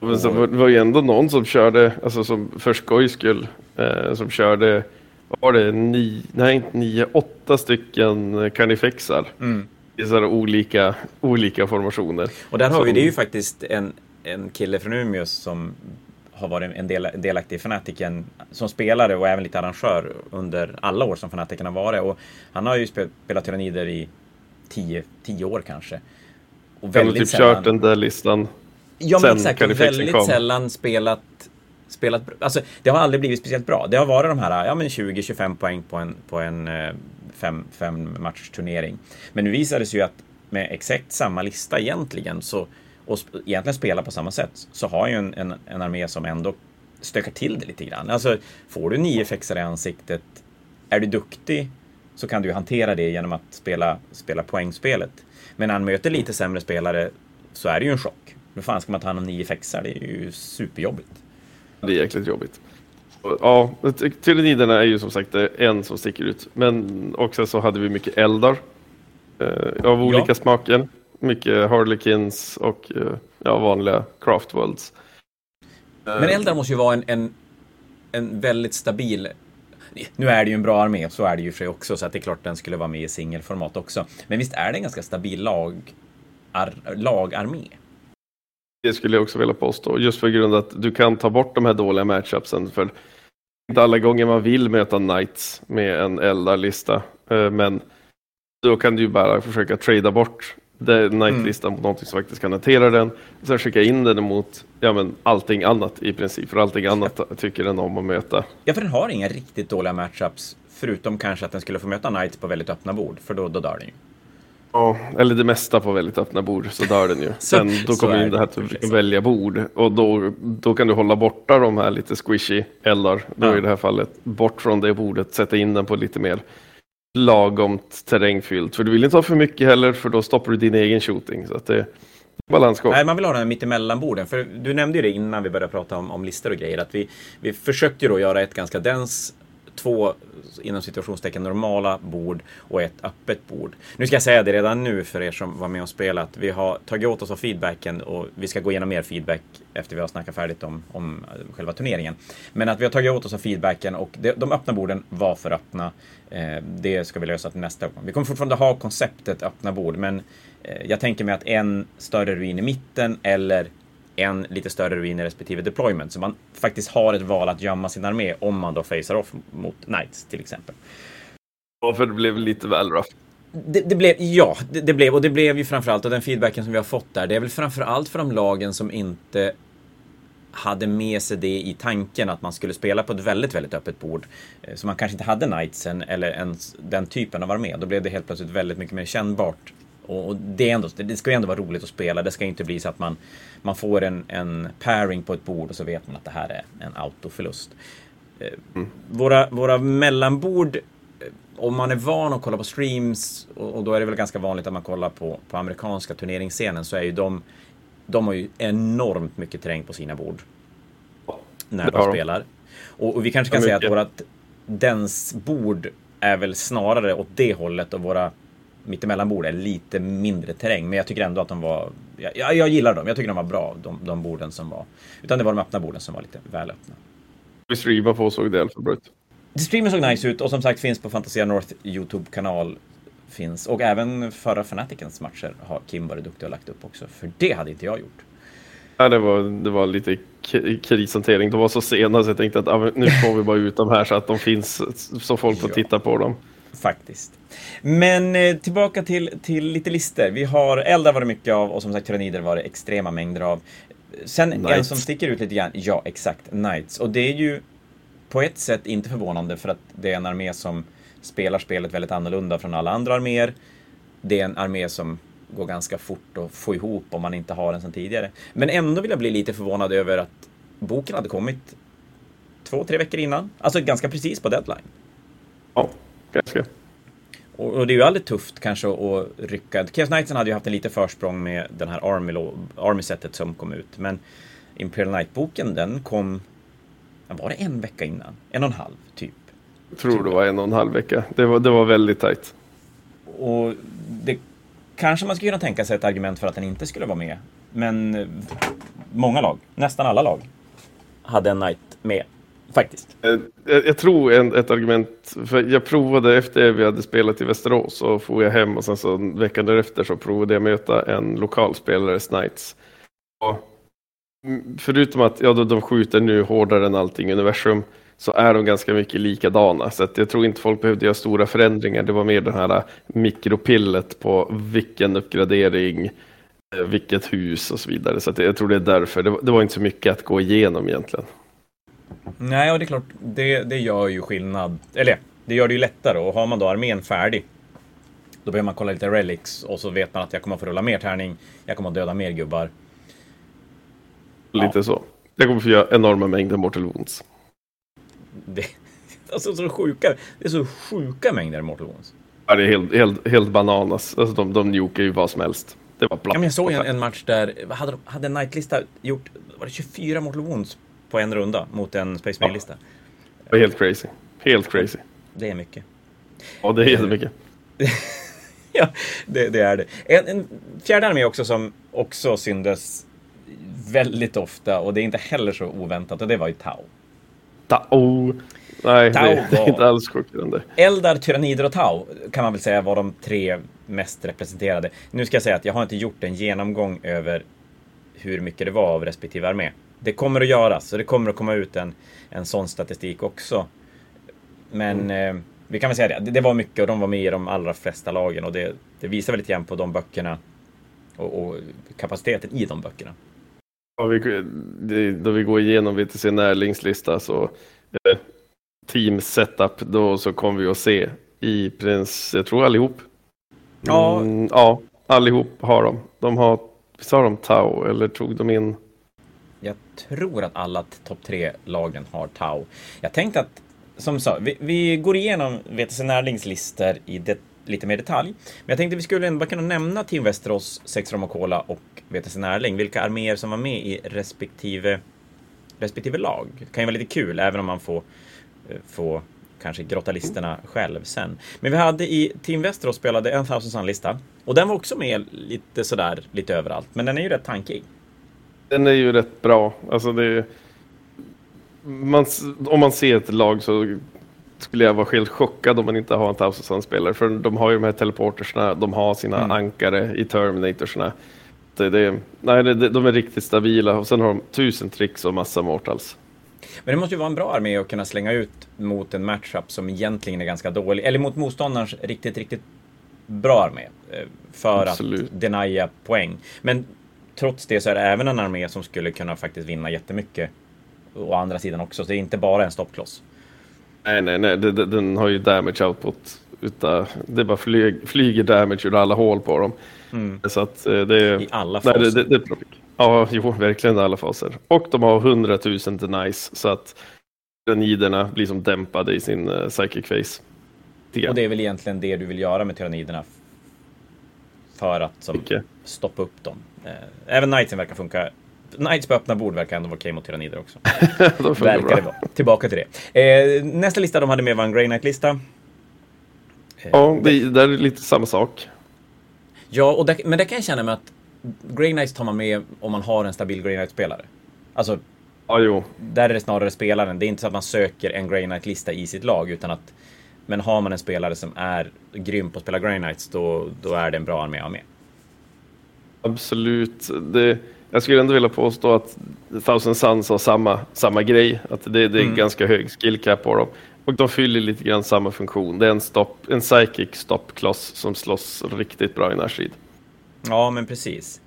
Men så var ju ändå någon som körde, alltså som för skojs skull, eh, som körde, var det nio, nej inte nio, åtta stycken Carnifexar. Mm i sådana olika, olika formationer. Och där har som... vi, det är ju faktiskt en, en kille från Umeå som har varit en del, delaktig i Fanatiken som spelare och även lite arrangör under alla år som Fanatiken har varit. Och han har ju spelat Tyrannider i tio, tio år kanske. Och väldigt typ sällan... kört den där listan Ja men exakt, väldigt kom. sällan spelat spelat, alltså det har aldrig blivit speciellt bra. Det har varit de här, ja men 20-25 poäng på en, på en eh, fem, fem matchers turnering. Men nu visade det sig ju att med exakt samma lista egentligen så och egentligen spela på samma sätt så har ju en, en, en armé som ändå stökar till det lite grann. Alltså får du nio fexar i ansiktet, är du duktig så kan du hantera det genom att spela, spela poängspelet. Men när han möter lite sämre spelare så är det ju en chock. Hur fan ska man ta hand om nio fexar? Det är ju superjobbigt. Det är jäkligt jobbigt. Ja, tyranniderna är ju som sagt en som sticker ut. Men också så hade vi mycket eldar. Eh, av olika ja. smaken. Mycket Harlequins och eh, ja, vanliga Craftworlds. Men eldar måste ju vara en, en, en väldigt stabil nu är det ju en bra armé, så är det ju för sig också, så att det är klart den skulle vara med i singelformat också. Men visst är det en ganska stabil lag, ar, lagarmé? Det skulle jag också vilja påstå, just för grund att du kan ta bort de här dåliga matchupsen. För inte alla gånger man vill möta Knights med en eldarlista, eh, men då kan du ju bara försöka trada bort Knight-listan mm. mot någonting som faktiskt kan hantera den. Sen skicka in den mot ja, men allting annat i princip, för allting annat tycker den om att möta. Ja, för den har inga riktigt dåliga matchups, förutom kanske att den skulle få möta Knights på väldigt öppna bord, för då, då dör den ju. Ja, eller det mesta på väldigt öppna bord så dör den ju. Sen då kommer in det här att du välja bord och då, då kan du hålla borta de här lite squishy eldar. Då ja. i det här fallet bort från det bordet, sätta in den på lite mer lagomt terrängfyllt. För du vill inte ha för mycket heller för då stoppar du din egen shooting. Så att det är balansgång. Nej, man vill ha den här mittemellan-borden. För du nämnde ju det innan vi började prata om, om listor och grejer. Att vi, vi försökte ju då göra ett ganska dens två inom situationstecken normala bord och ett öppet bord. Nu ska jag säga det redan nu för er som var med och spelat. Vi har tagit åt oss av feedbacken och vi ska gå igenom mer feedback efter vi har snackat färdigt om, om eh, själva turneringen. Men att vi har tagit åt oss av feedbacken och de, de öppna borden var för öppna. Eh, det ska vi lösa till nästa gång. Vi kommer fortfarande ha konceptet öppna bord, men eh, jag tänker mig att en större ruin i mitten eller en lite större ruin i respektive deployment. Så man faktiskt har ett val att gömma sin armé om man då facear off mot Knights till exempel. Ja, för det blev lite väl rough. Det, det, blev, ja, det, det, blev, och det blev ju framförallt, och den feedbacken som vi har fått där, det är väl framförallt för de lagen som inte hade med sig det i tanken att man skulle spela på ett väldigt, väldigt öppet bord. Eh, så man kanske inte hade Knightsen eller ens den typen av armé. Då blev det helt plötsligt väldigt mycket mer kännbart och det, är ändå, det ska ju ändå vara roligt att spela. Det ska inte bli så att man, man får en, en pairing på ett bord och så vet man att det här är en autoförlust. Eh, mm. Våra, våra mellanbord, eh, om man är van att kolla på streams, och, och, då är det väl ganska vanligt att man kollar på, på amerikanska turneringsscenen, så är ju de, de har ju enormt mycket terräng på sina bord. När de spelar. Och, och, vi kanske kan säga att vårat dens bord är väl snarare åt det hållet och våra mittemellanbord är lite mindre terräng. Men jag tycker ändå att de var... Jag, jag gillar dem. Jag tycker de var bra, de, de borden som var. Utan det var de öppna borden som var lite väl öppna. Streamar på såg det alfabet. Streamen såg nice ut och som sagt finns på Fantasia North YouTube-kanal. Finns. Och även förra Fanaticens matcher har Kim varit duktig och lagt upp också. För det hade inte jag gjort. Ja, det var, det var lite krishantering. De var så sena så jag tänkte att nu får vi bara ut dem här så att de finns så folk får titta på dem. Faktiskt. Men eh, tillbaka till, till lite lister. Vi har eldar var det mycket av och som sagt tyrannider var det extrema mängder av. Sen Knights. en som sticker ut lite grann, ja exakt, Knights. Och det är ju på ett sätt inte förvånande för att det är en armé som spelar spelet väldigt annorlunda från alla andra arméer. Det är en armé som går ganska fort att få ihop om man inte har den sedan tidigare. Men ändå vill jag bli lite förvånad över att boken hade kommit två, tre veckor innan. Alltså ganska precis på deadline. Ja, ganska. Och, det är ju aldrig tufft kanske att rycka. Chaos Knightsen hade ju haft en lite försprång med den här Army, Army-setet som kom ut. Men Imperial Knight-boken den kom, var det en vecka innan? En och en halv, typ. Jag tror det var en och en halv vecka. Det var, det var väldigt tajt. Och det kanske man skulle kunna tänka sig ett argument för att den inte skulle vara med. Men eh, många lag, nästan alla lag, hade en Knight med. Faktiskt. Jag, jag tror en, ett argument, för jag provade efter vi hade spelat i Västerås så får jag hem och sen så veckan därefter så provade jag möta en lokalspelare, Knights. Och mm, förutom att ja, de, de skjuter nu hårdare än allting i universum så är de ganska mycket likadana. Så att jag tror inte folk behövde göra stora förändringar. Det var mer det här äh, mikropillet på vilken uppgradering, eh, vilket hus och så vidare. Så att jag tror det är därför. Det var, det var inte så mycket att gå igenom egentligen. Nej, och det är klart, det, det gör ju skillnad. Eller det gör det ju lättare. Och har man då armén färdig, då behöver man kolla lite relics och så vet man att jag kommer att få rulla mer tärning, jag kommer att döda mer gubbar. Lite så. Jag kommer få göra enorma mängder mortal wounds. Det, alltså, så sjuka, det är så sjuka mängder Mortal Wounds. Ja, det är helt, helt, helt bananas. Alltså, de, de nukar ju vad som helst. Det var Ja, platt. men jag såg en, en match där, hade, de- hade en Knight-lista gjort, var det 24 Mortal Wounds på en runda mot en Space Marine-lista? Var helt crazy. Helt crazy. Det är mycket. Ja, det är jättemycket. ja, det, det är det. En, en fjärde armé också som också syndes väldigt ofta och det är inte heller så oväntat och det var ju Tau. Tao. Nej, Tao det, det är inte alls chockerande. Eldar, Tyrannider och Tau kan man väl säga var de tre mest representerade. Nu ska jag säga att jag har inte gjort en genomgång över hur mycket det var av respektive armé. Det kommer att göras, så det kommer att komma ut en, en sån statistik också. Men eh, vi kan väl säga det, det, var mycket och de var med i de allra flesta lagen och det, det visar väl lite grann på de böckerna och, och kapaciteten i de böckerna. Ja, vi, då vi går igenom VTC närlingslista så eh, team setup då så kommer vi att se i prins, jag tror allihop. Ja. Mm, ja, allihop har de. De har, visst har de Tau eller tog de in? Jag tror att alla topp tre-lagen har Tau. Jag tänkte att, som sa, vi, vi går igenom VTC Närlings listor i det, lite mer detalj. Men jag tänkte vi skulle ändå kunna nämna Team Västerås, Sex Rom och Cola och VTC Närling. Vilka arméer som var med i respektive, respektive lag. Det kan ju vara lite kul, även om man får, eh, får kanske grotta listorna själv sen. Men vi hade i Team Västerås spelade en Thousand Sun-lista. Och den var också med lite sådär, lite överallt. Men den är ju rätt tankig. Den är ju rätt bra. Alltså det, man, om man ser ett lag så skulle jag vara helt chockad om man inte har en Thousand Sun-spelare. För de har ju de här teleportersna, de har sina Mm. ankare i Terminatorsna. Det, det, nej, det, det, de är riktigt stabila och sen har de tusen tricks och massa mortals. Men det måste ju vara en bra armé att kunna slänga ut mot en matchup som egentligen är ganska dålig. Eller mot motståndarens riktigt, riktigt bra armé. eh, För Absolut. att denia poäng. Men trots det så är det även en armé som skulle kunna faktiskt vinna jättemycket. Å andra sidan också, så det är inte bara en stoppkloss. Nej, nej, nej, det, det, den har ju damage output. Utan, det bara flyg, flyger damage ur alla hål på dem. Mm. Så att eh, det är... I alla Nej, faser. det, det, det pick. Ja, jo, verkligen i alla faser. Och de har 100 000 till nice så att tyranniderna blir som dämpade i sin uh, psychic face. Lite Och det är väl egentligen det du vill göra med tyranniderna. För att som, stoppa upp dem. Eh, Även Knightsen verkar funka. Knights på öppna bord verkar ändå vara okej mot tyrannider också. de Verkar det vara. Tillbaka till det. Eh, nästa lista de hade med var en Grey Knight-lista. Eh, Ja, det, där är det lite samma sak. ja och där, men det kan jag känna med att Grey Knights tar man med om man har en stabil Grey Knight-spelare. Alltså, Ja, jo. där är det snarare spelaren. Det är inte så att man söker en Grey Knight-lista i sitt lag, utan att men har man en spelare som är grym på att spela Grey Knights, då, då är det en bra armé att ha med. Absolut. Det, jag skulle ändå vilja påstå att Thousand Suns har samma, samma grej. Att det, det är Mm. ganska hög skill cap på dem. Och de fyller lite grann samma funktion. Det är en, stopp, en psychic stoppkloss som slåss riktigt bra i närstrid. Ja, men precis.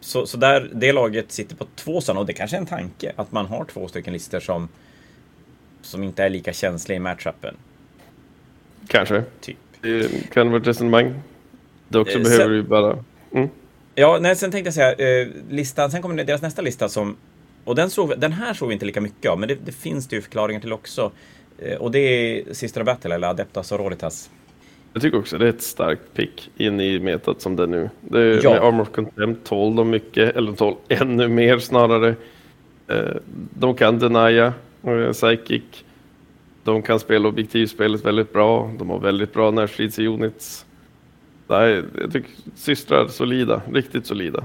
Så, så där, det laget sitter på två sådana och det kanske är en tanke att man har två stycken listor som, som inte är lika känsliga i matchupen. Kanske. Typ. Det kan vara ett resonemang. Dock så eh, behöver du ju bara... Mm. Ja, nej, sen tänkte jag säga, eh, listan, sen kommer deras nästa lista som... Och den, såg, den här såg vi inte lika mycket av, men det, det finns det ju förklaringar till också. Eh, och det är Sister Battle, eller Adeptas Sororitas. Jag tycker också det är ett starkt pick in i metat som det är nu. Det är, ja. Med Armor of Contempt tål de mycket, eller tål ännu mer snarare. Eh, de kan denia, eh, psychic. De kan spela objektivspelet väldigt bra. De har väldigt bra närstridsunits. Nej, jag tycker systrar solida, riktigt solida.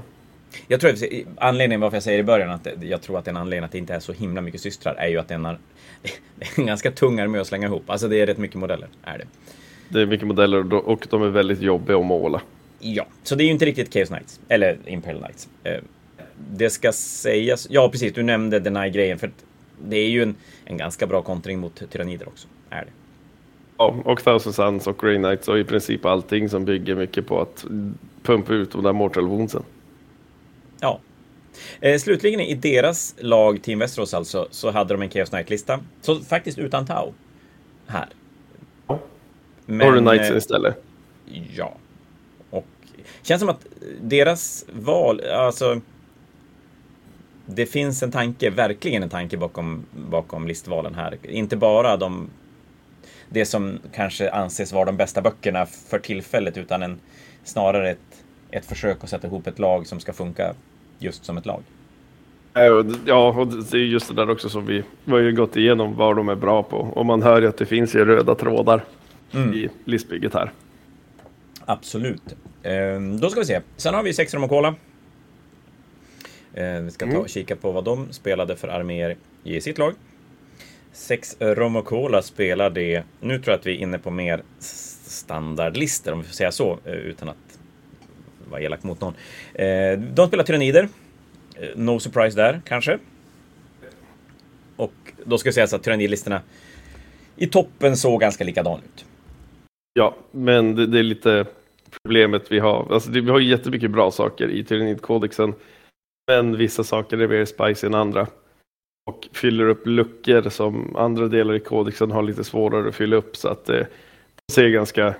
Jag tror att anledningen varför jag säger i början att jag tror att en anledning att det inte är så himla mycket systrar är ju att den det är en ganska tung armé att slänga ihop. Alltså det är rätt mycket modeller, är det. Det är mycket modeller och de är väldigt jobbiga att måla. Ja, så det är ju inte riktigt Chaos Knights, eller Imperial Knights. Eh, det ska sägas, ja precis, du nämnde Deny-grejen, för det är ju en, en ganska bra kontring mot tyrannider också, är det. Ja, och Thousand Suns och Grey Knights och i princip allting som bygger mycket på att pumpa ut de där Mortal Woundsen. Ja. Eh, slutligen i deras lag, Team Västerås alltså, så hade de en Chaos Knight-lista. Så faktiskt utan Tau. Här. Men, Horror Knights eh, istället. Ja. Och känns som att deras val, alltså. Det finns en tanke, verkligen en tanke bakom, bakom listvalen här. Inte bara de det som kanske anses vara de bästa böckerna för tillfället, utan en, snarare ett, ett försök att sätta ihop ett lag som ska funka just som ett lag. Ja, och det är just det där också som vi, vi har ju gått igenom vad de är bra på. Och man hör ju att det finns ju röda trådar mm. i listbygget här. Absolut. Ehm, då ska vi se. Sen har vi sex rum och cola. Ehm, vi ska ta och mm. kika på vad de spelade för arméer i sitt lag. Sex Rom och cola spelar det. Nu tror jag att vi är inne på mer standardlistor, om vi får säga så, eh, utan att vara elak mot någon. Eh, de spelar tyrannider. Eh, no surprise där, kanske. Och då ska sägas att tyrannidlistorna i toppen såg ganska likadan ut. Ja, men det, det, är lite problemet vi har. Alltså det, vi har jättemycket bra saker i Tyrannidkodexen. Men vissa saker är mer spicy än andra. Och fyller upp luckor som andra delar i kodexen har lite svårare att fylla upp. Så att det, de, ser ganska,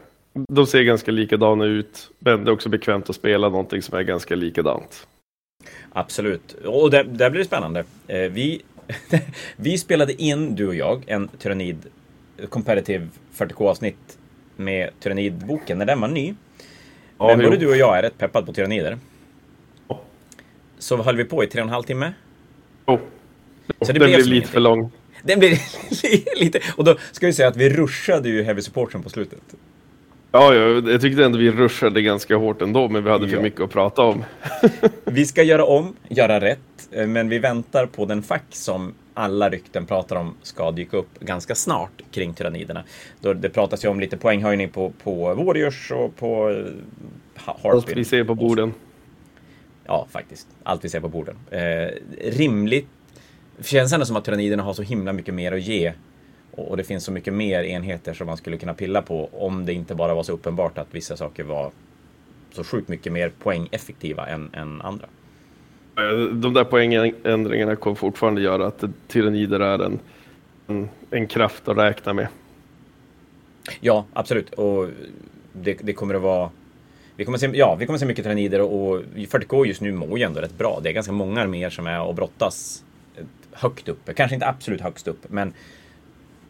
de ser ganska likadana ut. Men det är också bekvämt att spela någonting som är ganska likadant. Absolut, och där, där blir det spännande. Eh, vi, vi spelade in, du och jag, en Tyrannid Competitive 40K-avsnitt med Tyrannidboken när den var ny. Ja, Men både du och jag är rätt peppad på tyrannider. Ja. Så höll vi på i tre och en halv timme. Oh. Så det den blev lite för lång. Den blev lite... Och då ska vi säga att vi rushade ju Heavy Supporten på slutet. Ja, jag tyckte ändå vi rushade ganska hårt ändå, men vi hade för mycket att prata om. vi ska göra om, göra rätt, eh, men vi väntar på den fack som alla rykten pratar om ska dyka upp ganska snart kring tyranniderna. Då det pratas ju om lite poänghöjning på, på Warriors och på uh, Allt vi ser på borden. Ja, faktiskt. Allt vi ser på borden. Eh, rimligt. Det känns ändå som att tyranniderna har så himla mycket mer att ge. Och, och det finns så mycket mer enheter som man skulle kunna pilla på om det inte bara var så uppenbart att vissa saker var så sjukt mycket mer poängeffektiva än, än andra. De där poängändringarna kommer fortfarande göra att tyrannider är en, en, en kraft att räkna med. Ja, absolut. Och det, det kommer att vara vi kommer se, ja, vi kommer se mycket tyrannider och, och 40K just nu mår ju ändå rätt bra. Det är ganska många arméer som är och brottas högt uppe. Kanske inte absolut högst upp, men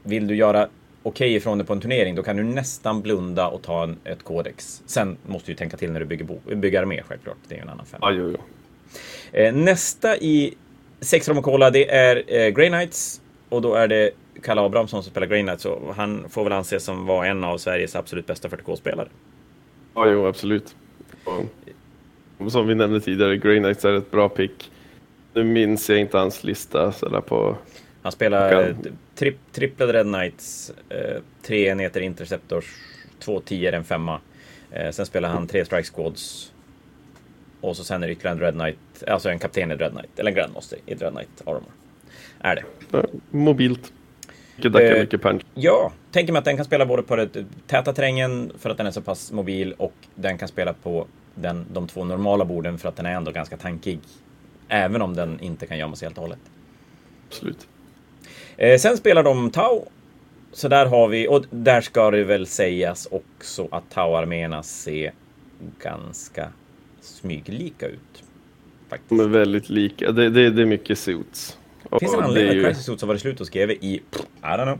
vill du göra okej okay ifrån det på en turnering, då kan du nästan blunda och ta en, ett kodex. Sen måste du tänka till när du bygger, bo, bygger armé självklart. Det är ju en annan femma. Jo, jo. Eh, nästa i sex rom och cola, det är eh, Grey Knights. Och då är det Kalle Abrahamsson som spelar Grey Knights. Och han får väl anses som vara en av Sveriges absolut bästa 40K-spelare. Ja, jo, absolut. Och, som vi nämnde tidigare, Grey Knights är ett bra pick. Nu minns jag inte hans lista sådär på... Han spelar tri triplade Red Knights, eh, tre enheter Interceptors, två tior, en femma. Eh, sen spelar han tre Strike Squads, och så sen är det ytterligare en Red Knight, alltså en kapten i Red Knight, eller en Grandmaster i Red Knight Armor. Är det. Mobilt. Mycket eh, mycket punch. Ja, tänker mig att den kan spela både på den täta terrängen för att den är så pass mobil och den kan spela på den, de två normala borden för att den är ändå ganska tankig. Även om den inte kan gömma sig helt och hållet. Absolut. Eh, sen spelar de Tau. Så där har vi, och där ska det väl sägas också att Tau-arméerna ser ganska smyglika ut. Faktiskt. De är väldigt lika. Det, det, det är mycket suits. Finns det en anledning att Crisis Suits har varit slut och skrev i, I don't know,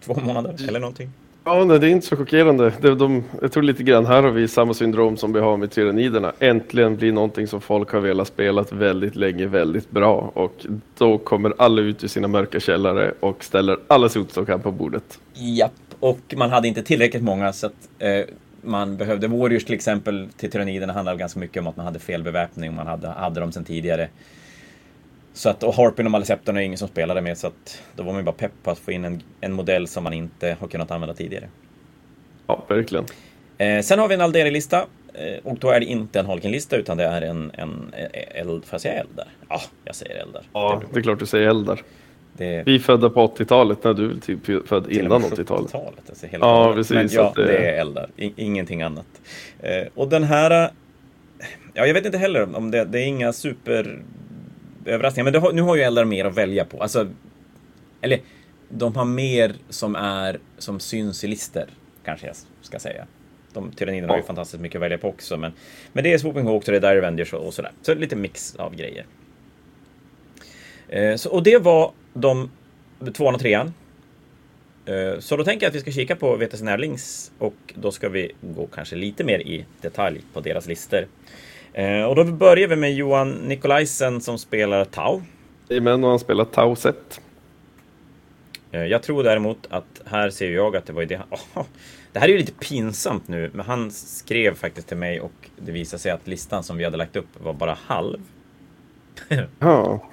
två månader eller någonting? Ja, nej, det är inte så chockerande. De, de, jag tror lite grann här har vi samma syndrom som vi har med Tyraniderna. Äntligen blir någonting som folk har velat spela väldigt länge väldigt bra och då kommer alla ut ur sina mörka källare och ställer alla sot som kan på bordet. Japp, och man hade inte tillräckligt många så att eh, man behövde Warriors till exempel till Tyraniderna handlade ganska mycket om att man hade fel beväpning och man hade, hade dem sedan tidigare. Så att, och Harpin och Maleceptorn är ingen som spelade med så att då var man bara pepp på att få in en, en modell som man inte har kunnat använda tidigare. Ja, verkligen. Eh, sen har vi en Alderi-lista eh, och då är det inte en Holkin-lista utan det är en, en eld, får jag säga eldar? Ja, jag säger eldar. Ja, det är klart du säger eldar. Det... Vi är födda på 80-talet när du är typ född innan 80-talet. Alltså ja, precis. Men, ja, det... det... är eldar, I, ingenting annat. Eh, och den här, ja, jag vet inte heller om det, det är inga super överraskningar. Men har, nu har ju Eldar mer att välja på. Alltså, eller, de har mer som är som syns i lister, kanske jag ska säga. De tyranniderna ja. har ju fantastiskt mycket att välja på också, men, men det är Swooping Hawks och det är Dire Avengers och, och sådär. Så lite mix av grejer. Eh, så, och det var de tvåan och trean. Eh, så då tänker jag att vi ska kika på VTC Närlings och då ska vi gå kanske lite mer i detalj på deras listor. Eh, och då börjar vi med Johan Nikolajsen som spelar Tau. Jajamän, och han spelar Tau set. Eh, jag tror däremot att här ser jag att det var det oh, Det här är ju lite pinsamt nu, men han skrev faktiskt till mig och det visade sig att listan som vi hade lagt upp var bara halv. ja.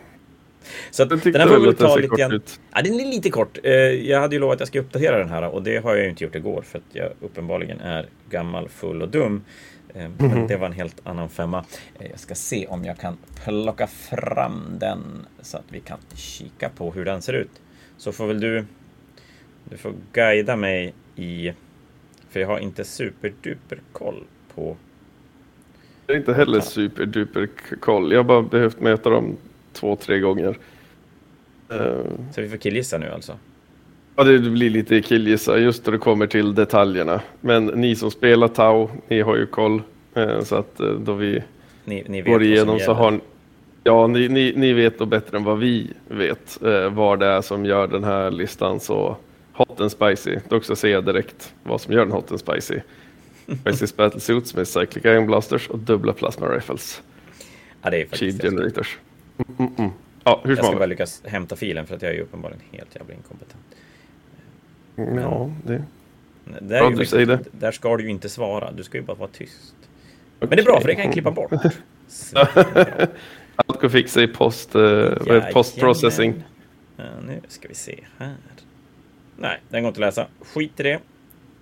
Så att, den här får vi ta lite grann. Ja, den är lite kort. Eh, jag hade ju lovat att jag ska uppdatera den här och det har jag ju inte gjort igår för att jag uppenbarligen är gammal, full och dum. Eh, men mm. det var en helt annan femma. Eh, jag ska se om jag kan plocka fram den så att vi kan kika på hur den ser ut. Så får väl du, du får guida mig i, för jag har inte superduper koll på. Jag har inte heller superduper koll. Jag har bara behövt möta dem två, tre gånger. Så vi får killgissa nu alltså? Ja, det blir lite killgissa just när det kommer till detaljerna. Men ni som spelar Tau, ni har ju koll. Eh, så att eh, då vi ni, ni går igenom så har Ja, ni, ni, ni vet då bättre än vad vi vet eh, vad det är som gör den här listan så hot and spicy. Dock så ser jag direkt vad som gör den hot and spicy. Crisis Battlesuits med Cyclic Iron Blasters och dubbla Plasma Rifles. Ja, det är faktiskt Shield Generators. Mm, mm, mm. Ja, hur jag ska bara lyckas hämta filen för att jag är ju uppenbarligen helt jävla inkompetent. Men, ja, det... Där, ja, du säger det. där ska du ju inte svara, du ska ju bara vara tyst. Okay. Men det är bra, för det kan jag klippa bort. Allt går fixa i post, uh, postprocessing. Ja, nu ska vi se här. Nej, den går inte att läsa. Skit i det.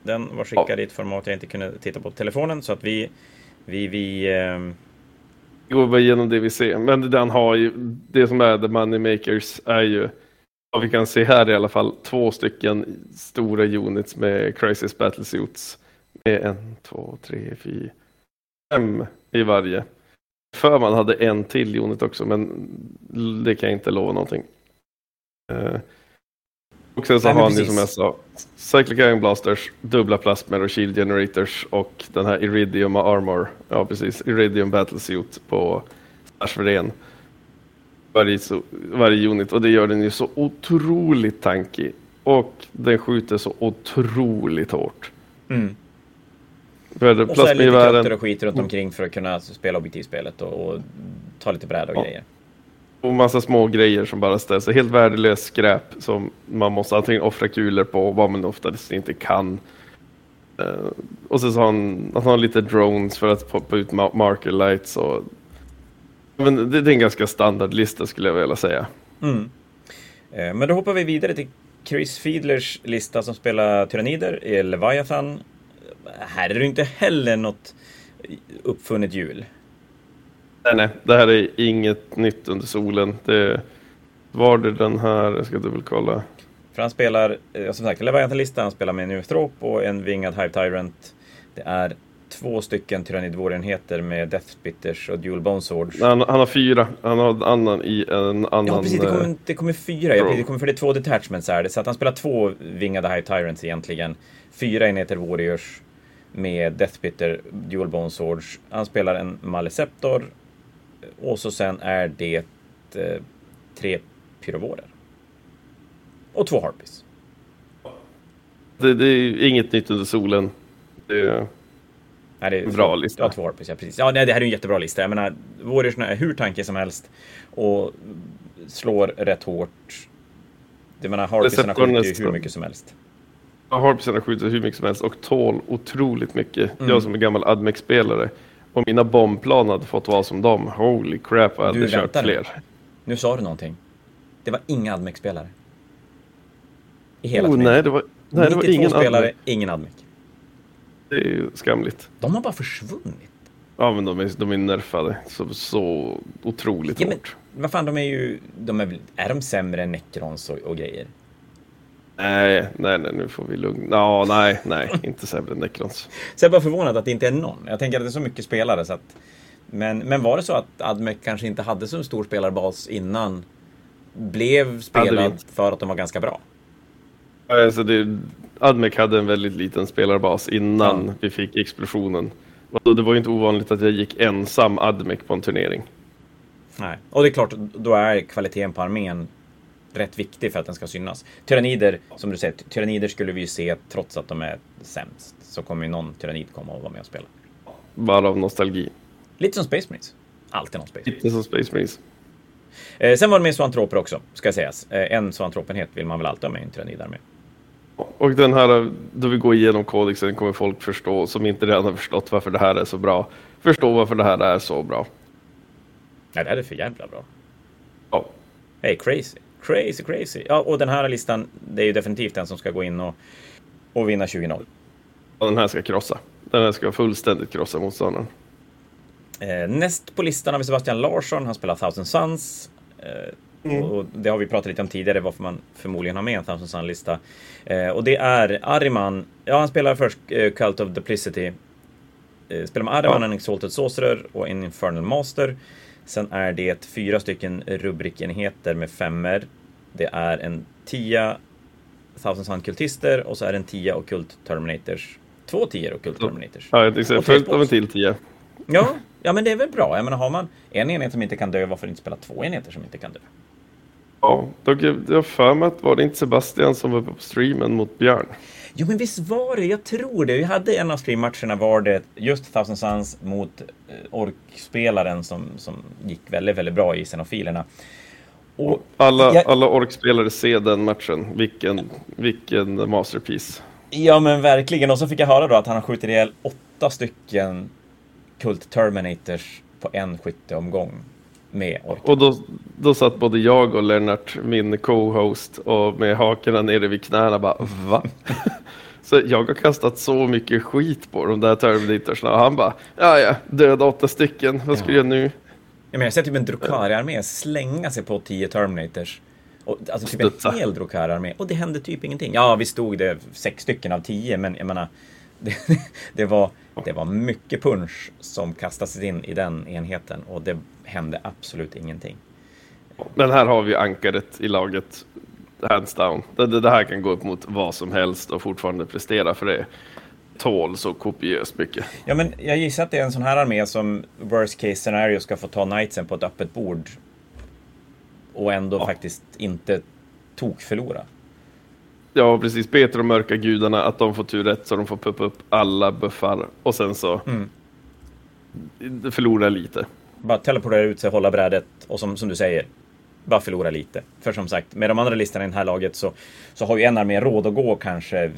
Den var skickad ja. i ett format jag inte kunde titta på telefonen, så att vi... Vi... vi um... går bara igenom det vi ser. Men den har ju... Det som är The Money Makers är ju... Vad vi kan se här i alla fall, två stycken stora units med Crisis Battlesuits. Med en, två, tre, fyra, fem i varje. För man hade en till unit också, men det kan jag inte lova någonting. Uh, och sen så Nej, har ni som jag sa, Cyclic Iron Blasters, dubbla plasmer och Shield Generators och den här Iridium Armor, ja precis, Iridium Battlesuit på Stash varje, varje unit och det gör den ju så otroligt tankig och den skjuter så otroligt hårt. Mm. Och så är det lite krafter och skit runt omkring för att kunna spela objektivspelet och, och ta lite bräda och ja. grejer. Och massa små grejer som bara ställs. Helt värdelöst skräp som man måste antingen offra kulor på, vad man oftast inte kan. Uh, och så har han, han har lite drones för att poppa ut marker lights. Och... Men det, är en ganska standardlista skulle jag vilja säga. Mm. Eh, men då hoppar vi vidare till Chris Fiedlers lista som spelar Tyrannider i Leviathan här är det inte heller något uppfunnet hjul. Nej, nej, det här är inget nytt under solen. Det var det den här, jag ska dubbelkolla. För han spelar, som sagt, Leviathan-lista, han spelar med en Euthrop och en vingad Hive Tyrant. Det är två stycken tyrannidvårenheter med Deathspitters och Dual Bone Swords. Han, han har fyra. Han har en annan i en annan... Ja, precis. Det kommer, eh, det kommer fyra. Ja, Bro. precis, det kommer för det är två detachments är det. Så att han spelar två vingade High Tyrants egentligen. Fyra enheter Warriors med Deathspitter, Dual Bone Swords. Han spelar en Maleceptor. Och så sen är det eh, tre Pyrovorer. Och två Harpies. det, det är inget nytt under solen. Det, Nej, det är Bra lista. Ja, två Harpies, ja precis. Ja, nej, det här är en jättebra lista. Jag menar, Warriorsna är hur tankiga som helst och slår rätt hårt. Jag menar, Harpiesarna skjuter ju hur mycket som helst. Harpisarna skjuter hur mycket som helst och tål otroligt mycket. Mm. Jag som är gammal Admec-spelare. Om mina bombplan hade fått vara som dem, holy crap, jag Du, hade kört vänta nu. fler. Nu sa du någonting. Det var inga Admec-spelare. I hela Oh, nej, det var, nej, det var 92 ingen spelare, Admec. ingen Admec. Det är ju skamligt. De har bara försvunnit. Ja, men de är, de är nerfade så, så otroligt Ja, men, hårt. vad fan, de är ju... De är, är de sämre än Necrons och, och grejer? Nej, nej, nej, nu får vi lugna. Ja, nej, nej, inte sämre än Necrons. Så jag är bara förvånad att det inte är någon. Jag tänker att det är så mycket spelare så att... Men, men var det så att Admec kanske inte hade så stor spelarbas innan? Blev spelad för att de var ganska bra? Alltså det, Admec hade en väldigt liten spelarbas innan Ja. vi fick explosionen. Och det var ju inte ovanligt att jag gick ensam Admec på en turnering. Nej. Och det är klart, då är kvaliteten på armén rätt viktig för att den ska synas. Tyrannider, som du säger, tyrannider skulle vi ju se trots att de är sämst. Så kommer ju någon tyrannid komma och vara med och spela. Bara av nostalgi. Lite som Space Marines. Alltid någon Space Marines. Lite som Space Marines. Eh, sen var det med zoantroper också, ska sägas. Eh, en zoantropenhet vill man väl alltid ha med i en tyrannidarmé. Och den här, då vi går igenom kodexen kommer folk förstå, som inte redan har förstått varför det här är så bra, förstå varför det här är så bra. Nej, det här är för jävla bra. Ja, Hey, crazy. Crazy, crazy. Ja, och den här listan, det är ju definitivt den som ska gå in och, och vinna 20-0. och den här ska krossa. Den här ska fullständigt krossa motståndaren. Eh, näst på listan har vi Sebastian Larsson. Han spelar Thousand Suns. Eh, Och det har vi pratat lite om tidigare, varför man förmodligen har med en Thousand Sun-lista. Eh, och det är Ariman. Ja, han spelar först eh, Cult of Duplicity. Eh, spelar med Ariman, Ja. en Exalted Sorcerer och en Infernal Master. Sen är det fyra stycken rubrikenheter med femmer. Det är en tia Thousand Sun-kultister och så är det en tia Ockult Terminators. Två tior Ockult Terminators. Ja, jag tänkte Och följt av en till 10. Ja, ja, men det är väl bra. Jag menar, har man en enhet som inte kan dö, varför inte spela två enheter som inte kan dö? Ja, jag har för mig att var det inte Sebastian som var på streamen mot Björn? Jo, men visst var det? Jag tror det. Vi hade en av streammatcherna var det just Thousand Suns mot eh, orkspelaren som, som gick väldigt, väldigt bra i xenofilerna. Och Alla, Jag- alla orkspelare ser den matchen. Vilken, vilken masterpiece. Ja, men verkligen. Och så fick jag höra då att han har skjutit ihjäl åtta stycken Kult Terminators på en skytteomgång med. Och då, då satt både jag och Lennart, min co-host, och med hakorna nere vid knäna bara va? Så jag har kastat så mycket skit på de där Terminatorsna och han bara ja ja, döda åtta stycken, vad ska Ja. jag nu? Ja, men jag sett typ en Drukari-armé slänga sig på 10 Terminators. Och, alltså typ Studsa. en hel Drukari-armé. Och det hände typ ingenting. Ja, vi stod det sex stycken av tio, men jag menar... Det, det, var, det var mycket punch som kastades in i den enheten och det hände absolut ingenting. Men här har vi ankaret i laget, hands down. Det, det, här kan gå upp mot vad som helst och fortfarande prestera för det tål så kopiöst mycket. Ja, men jag gissar att det är en sån här armé som worst case scenario ska få ta knightsen på ett öppet bord. Och ändå Ja. faktiskt inte tok förlora. Ja, precis. Peter och mörka gudarna, att de får tur rätt så de får puppa upp alla buffar och sen så Mm. förlora lite. Bara teleportera ut sig, hålla brädet och som, som du säger, bara förlora lite. För som sagt, med de andra listorna i det här laget så, så har ju en armé råd att gå kanske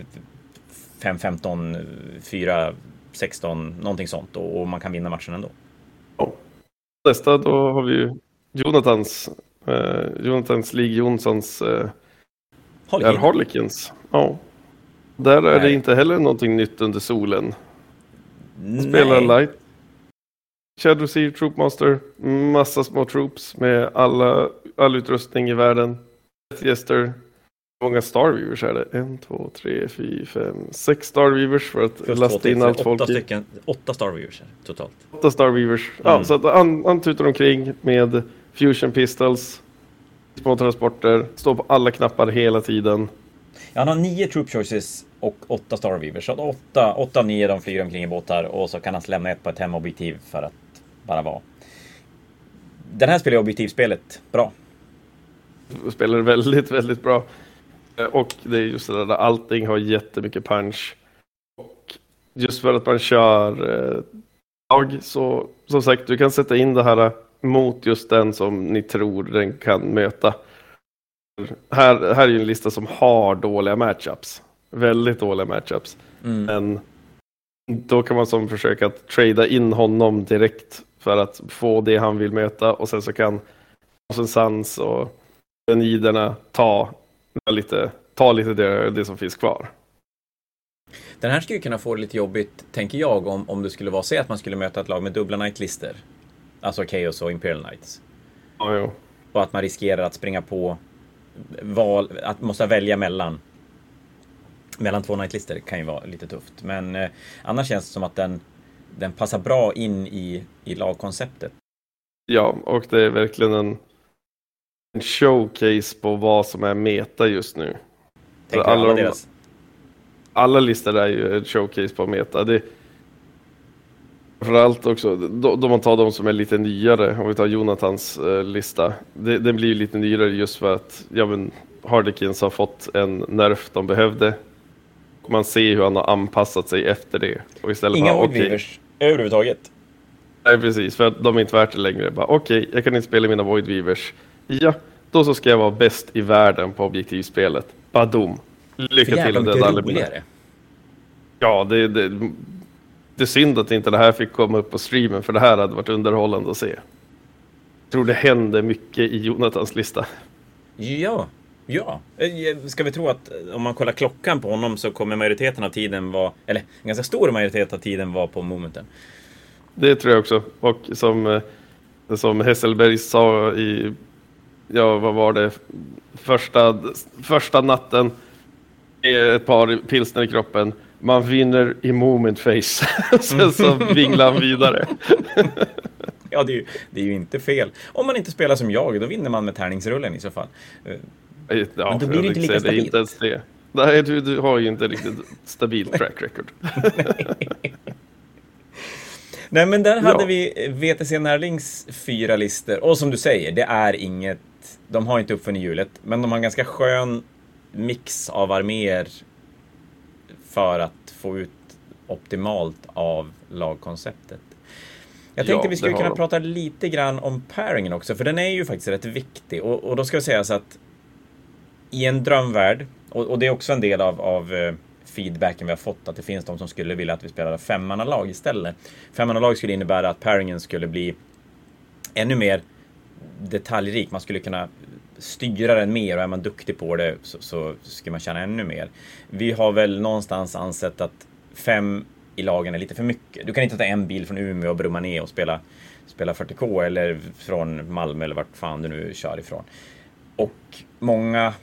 5, 15, 4, 16, någonting sånt och, och man kan vinna matchen ändå. Ja. Nästa då har vi ju Jonathans, eh, Jonathans League Jonssons eh, Håll är in. Harlequins. Ja. Där är det Nej. inte heller någonting nytt under solen. Spelar Nej. light. Shadow Sea Troopmaster. Massa små troops med alla, all utrustning i världen. Gäster. Hur många Starweavers är det? En, två, tre, fyra, fem, sex Starweavers för att Plus lasta in allt folk åtta stycken, Åtta Starweavers totalt. Åtta Starweavers. Mm. Ja, så att han, han tutar omkring med Fusion Pistols, små transporter, står på alla knappar hela tiden. Ja, han har nio Troop Choices och åtta Starweavers. Så åtta, åtta av nio de flyger omkring i båtar och så kan han lämna ett på ett hemobjektiv för att bara vara. Den här spelar objektivspelet bra. Spelar väldigt, väldigt bra. Eh, och det är just det där, allting har jättemycket punch. Och just för att man kör eh, så som sagt, du kan sätta in det här mot just den som ni tror den kan möta. Här, här är ju en lista som har dåliga matchups. Väldigt dåliga matchups. Mm. Men då kan man som försöka att trada in honom direkt för att få det han vill möta och sen så kan Sans och Niderna ta lite, ta lite det, det som finns kvar. Den här skulle kunna få det lite jobbigt, tänker jag, om, om det skulle vara så att man skulle möta ett lag med dubbla night-lister. Alltså Chaos och Imperial Knights. Ja, jo. Och att man riskerar att springa på val, att måste välja mellan mellan två nightlister kan ju vara lite tufft. Men eh, annars känns det som att den, den passar bra in i, i lagkonceptet. Ja, och det är verkligen en, en showcase på vad som är meta just nu. Tänker alla, alla, deras... alla listor är ju en showcase på meta. Det, Framförallt också, då, då man tar de som är lite nyare, om vi tar Jonathans eh, lista. Det, den blir lite nyare just för att ja, men Hardekins har fått en nerf de behövde. Man ser hur han har anpassat sig efter det. Och istället Inga bara, okay, överhuvudtaget? Nej, precis, för att de är inte värt det längre. Okej, okay, jag kan inte spela mina Void Weavers. Ja, då så ska jag vara bäst i världen på objektivspelet. Badum. Lycka till och döda alla Ja, det, det, det är synd att inte det här fick komma upp på streamen för det här hade varit underhållande att se. Jag tror det händer mycket i Jonathans lista. Ja, ja. Eh, ska vi tro att eh, om man kollar klockan på honom så kommer majoriteten av tiden vara, eller en ganska stor majoritet av tiden vara på momenten. Det tror jag också. Och som, eh, som Hesselberg sa i, ja vad var det, första, första natten, ett par pilsner i kroppen man vinner i moment face. Sen så vinglar han vidare. ja, det är, ju, det är ju inte fel. Om man inte spelar som jag, då vinner man med tärningsrullen i så fall. Ja, Men då blir det inte lika stabilt. Inte ens det. Nej, du, du har ju inte riktigt stabilt track record. Nej, men där hade ja. vi VTC Närlings fyra listor. Och som du säger, det är inget... De har inte uppfunnit hjulet, men de har en ganska skön mix av arméer för att få ut optimalt av lagkonceptet. Jag tänkte ja, vi skulle kunna de. prata lite grann om pairingen också, för den är ju faktiskt rätt viktig. Och, och då ska jag säga så att i en drömvärld, och, och det är också en del av, av eh, feedbacken vi har fått, att det finns de som skulle vilja att vi spelade femmannalag istället. Femmannalag skulle innebära att pairingen skulle bli ännu mer detaljrik. Man skulle kunna styra den mer och är man duktig på det så, så ska man tjäna ännu mer. Vi har väl någonstans ansett att fem i lagen är lite för mycket. Du kan inte ta en bil från Umeå och brumma ner och spela, spela 40K eller från Malmö eller vart fan du nu kör ifrån. Och många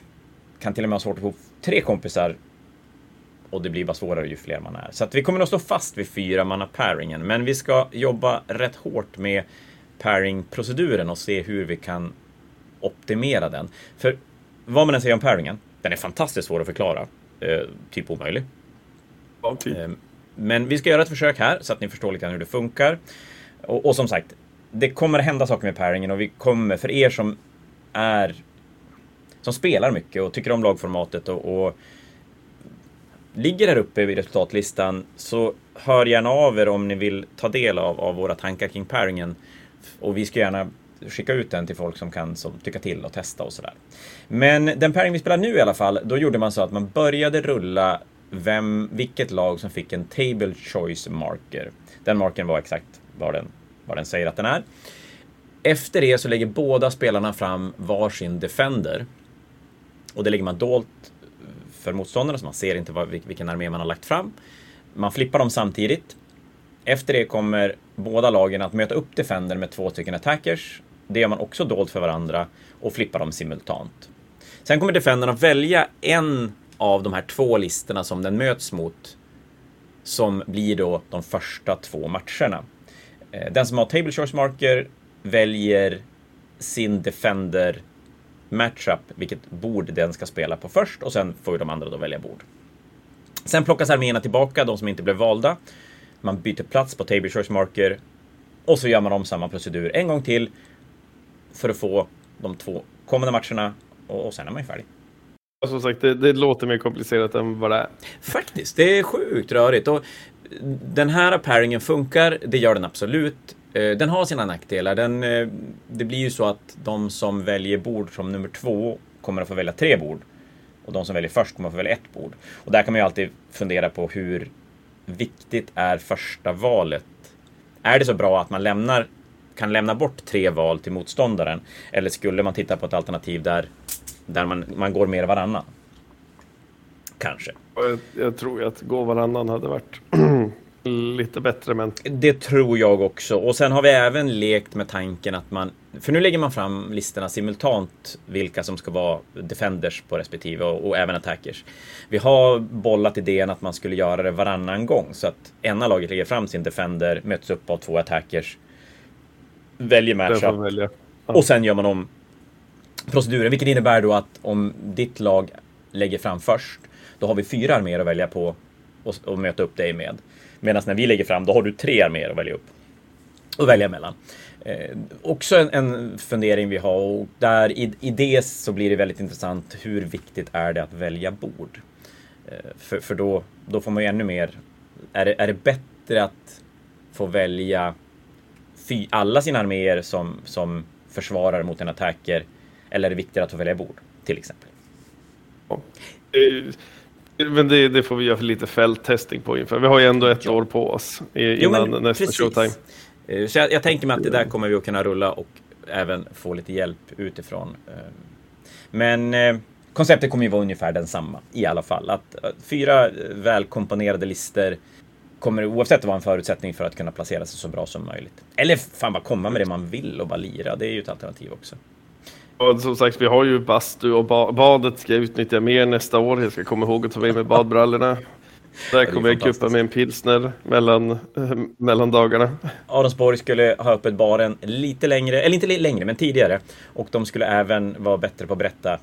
kan till och med ha svårt att få tre kompisar och det blir bara svårare ju fler man är. Så att vi kommer nog stå fast vid fyra manna pairingen, men vi ska jobba rätt hårt med pairing-proceduren och se hur vi kan optimera den. För vad man än säger om pairingen, den är fantastiskt svår att förklara. Eh, typ omöjlig. Ja, typ. Eh, men vi ska göra ett försök här så att ni förstår lite grann hur det funkar. Och, och, som sagt, det kommer hända saker med pairingen och vi kommer, för er som är som spelar mycket och tycker om lagformatet och, och ligger här uppe vid resultatlistan så hör gärna av er om ni vill ta del av, av våra tankar kring pairingen. Och vi ska gärna skicka ut den till folk som kan som, tycka till och testa och sådär. Men den pairing vi spelar nu i alla fall, då gjorde man så att man började rulla vem, vilket lag som fick en Table Choice Marker. Den marken var exakt vad den, vad den säger att den är. Efter det så lägger båda spelarna fram varsin Defender. Och det lägger man dolt för motståndarna, så man ser inte vad, vilken armé man har lagt fram. Man flippar dem samtidigt. Efter det kommer båda lagen att möta upp Defender med två stycken attackers det gör man också dolt för varandra och flippar dem simultant. Sen kommer Defendern att välja en av de här två listorna som den möts mot. Som blir då de första två matcherna. Eh, den som har Table Choice Marker väljer sin Defender matchup, vilket bord den ska spela på först och sen får ju de andra då välja bord. Sen plockas arméerna tillbaka, de som inte blev valda. Man byter plats på Table Choice Marker och så gör man om samma procedur en gång till för att få de två kommande matcherna och, och sen är man ju färdig. Som sagt, det, det, låter mer komplicerat än vad det är. Faktiskt, det är sjukt rörigt. Och den här pairingen funkar, det gör den absolut. Eh, den har sina nackdelar. Den, eh, det blir ju så att de som väljer bord som nummer två kommer att få välja tre bord. Och de som väljer först kommer att få välja ett bord. Och där kan man ju alltid fundera på hur viktigt är första valet? Är det så bra att man lämnar, kan lämna bort tre val till motståndaren? Eller skulle man titta på ett alternativ där, där man, man går mer varannan? Kanske. Jag, jag tror att gå varannan hade varit lite bättre. Men... Det tror jag också. Och sen har vi även lekt med tanken att man... För nu lägger man fram listorna simultant, vilka som ska vara defenders på respektive och, och även attackers. Vi har bollat idén att man skulle göra det varannan gång så att ena laget lägger fram sin defender, möts upp av två attackers, väljer matchup välja. ja. och sen gör man om proceduren, vilket innebär då att om ditt lag lägger fram först, då har vi fyra arméer att välja på och, och möta upp dig med. Medan när vi lägger fram, då har du tre arméer att välja upp. Och välja mellan. Eh, också en, en, fundering vi har och där i, i det så blir det väldigt intressant. Hur viktigt är det att välja bord? Eh, för, för då, då får man ju ännu mer. Är det, är det bättre att få välja fy, alla sina arméer som, som försvarar mot en attacker? Eller är det viktigare att få välja bord, till exempel? Ja. Men det, det, får vi göra lite fälttesting på inför. Vi har ju ändå ett ja. år på oss innan jo, nästa precis. showtime. Eh, så jag, jag, tänker mig att det där kommer vi att kunna rulla och även få lite hjälp utifrån. Eh, men eh, konceptet kommer ju vara ungefär densamma i alla fall. Att fyra välkomponerade listor kommer oavsett vara en förutsättning för att kunna placera sig så bra som möjligt. Eller fan bara komma med det man vill och bara lira. Det är ju ett alternativ också. Och som sagt, vi har ju bastu och ba badet ska jag utnyttja mer nästa år. Jag ska komma ihåg att ta med mig badbrallorna. Där kommer jag kuppa med en pilsner mellan, äh, mellan dagarna. Adolfsborg skulle ha öppet baren lite längre, eller inte längre, men tidigare. Och de skulle även vara bättre på att berätta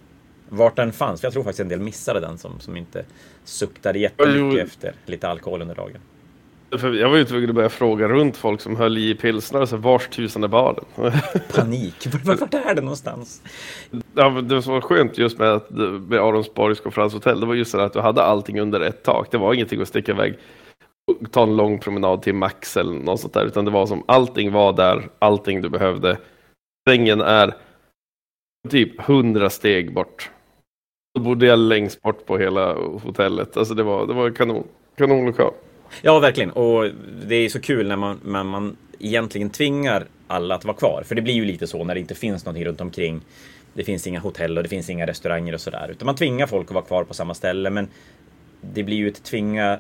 vart den fanns. För jag tror faktiskt en del missade den som, som inte suktade jättemycket efter lite alkohol under dagen. Jag var ju tvungen att börja fråga runt folk som höll i pilsner, så vars tusan är baren? Panik, vart är det någonstans? Ja, det som var skönt just med, att, med Aronsborgs konferenshotell, det var just det att du hade allting under ett tak. Det var ingenting att sticka iväg ta en lång promenad till Max eller något sånt där, utan det var som allting var där, allting du behövde. Sängen är typ hundra steg bort. Då bodde jag längst bort på hela hotellet. Alltså det var, det var kanon, kanonlokal. Ja, verkligen. Och det är så kul när man, när man egentligen tvingar alla att vara kvar. För det blir ju lite så när det inte finns någonting runt omkring. Det finns inga hotell och det finns inga restauranger och sådär. Utan man tvingar folk att vara kvar på samma ställe. Men det blir ju ett tvinga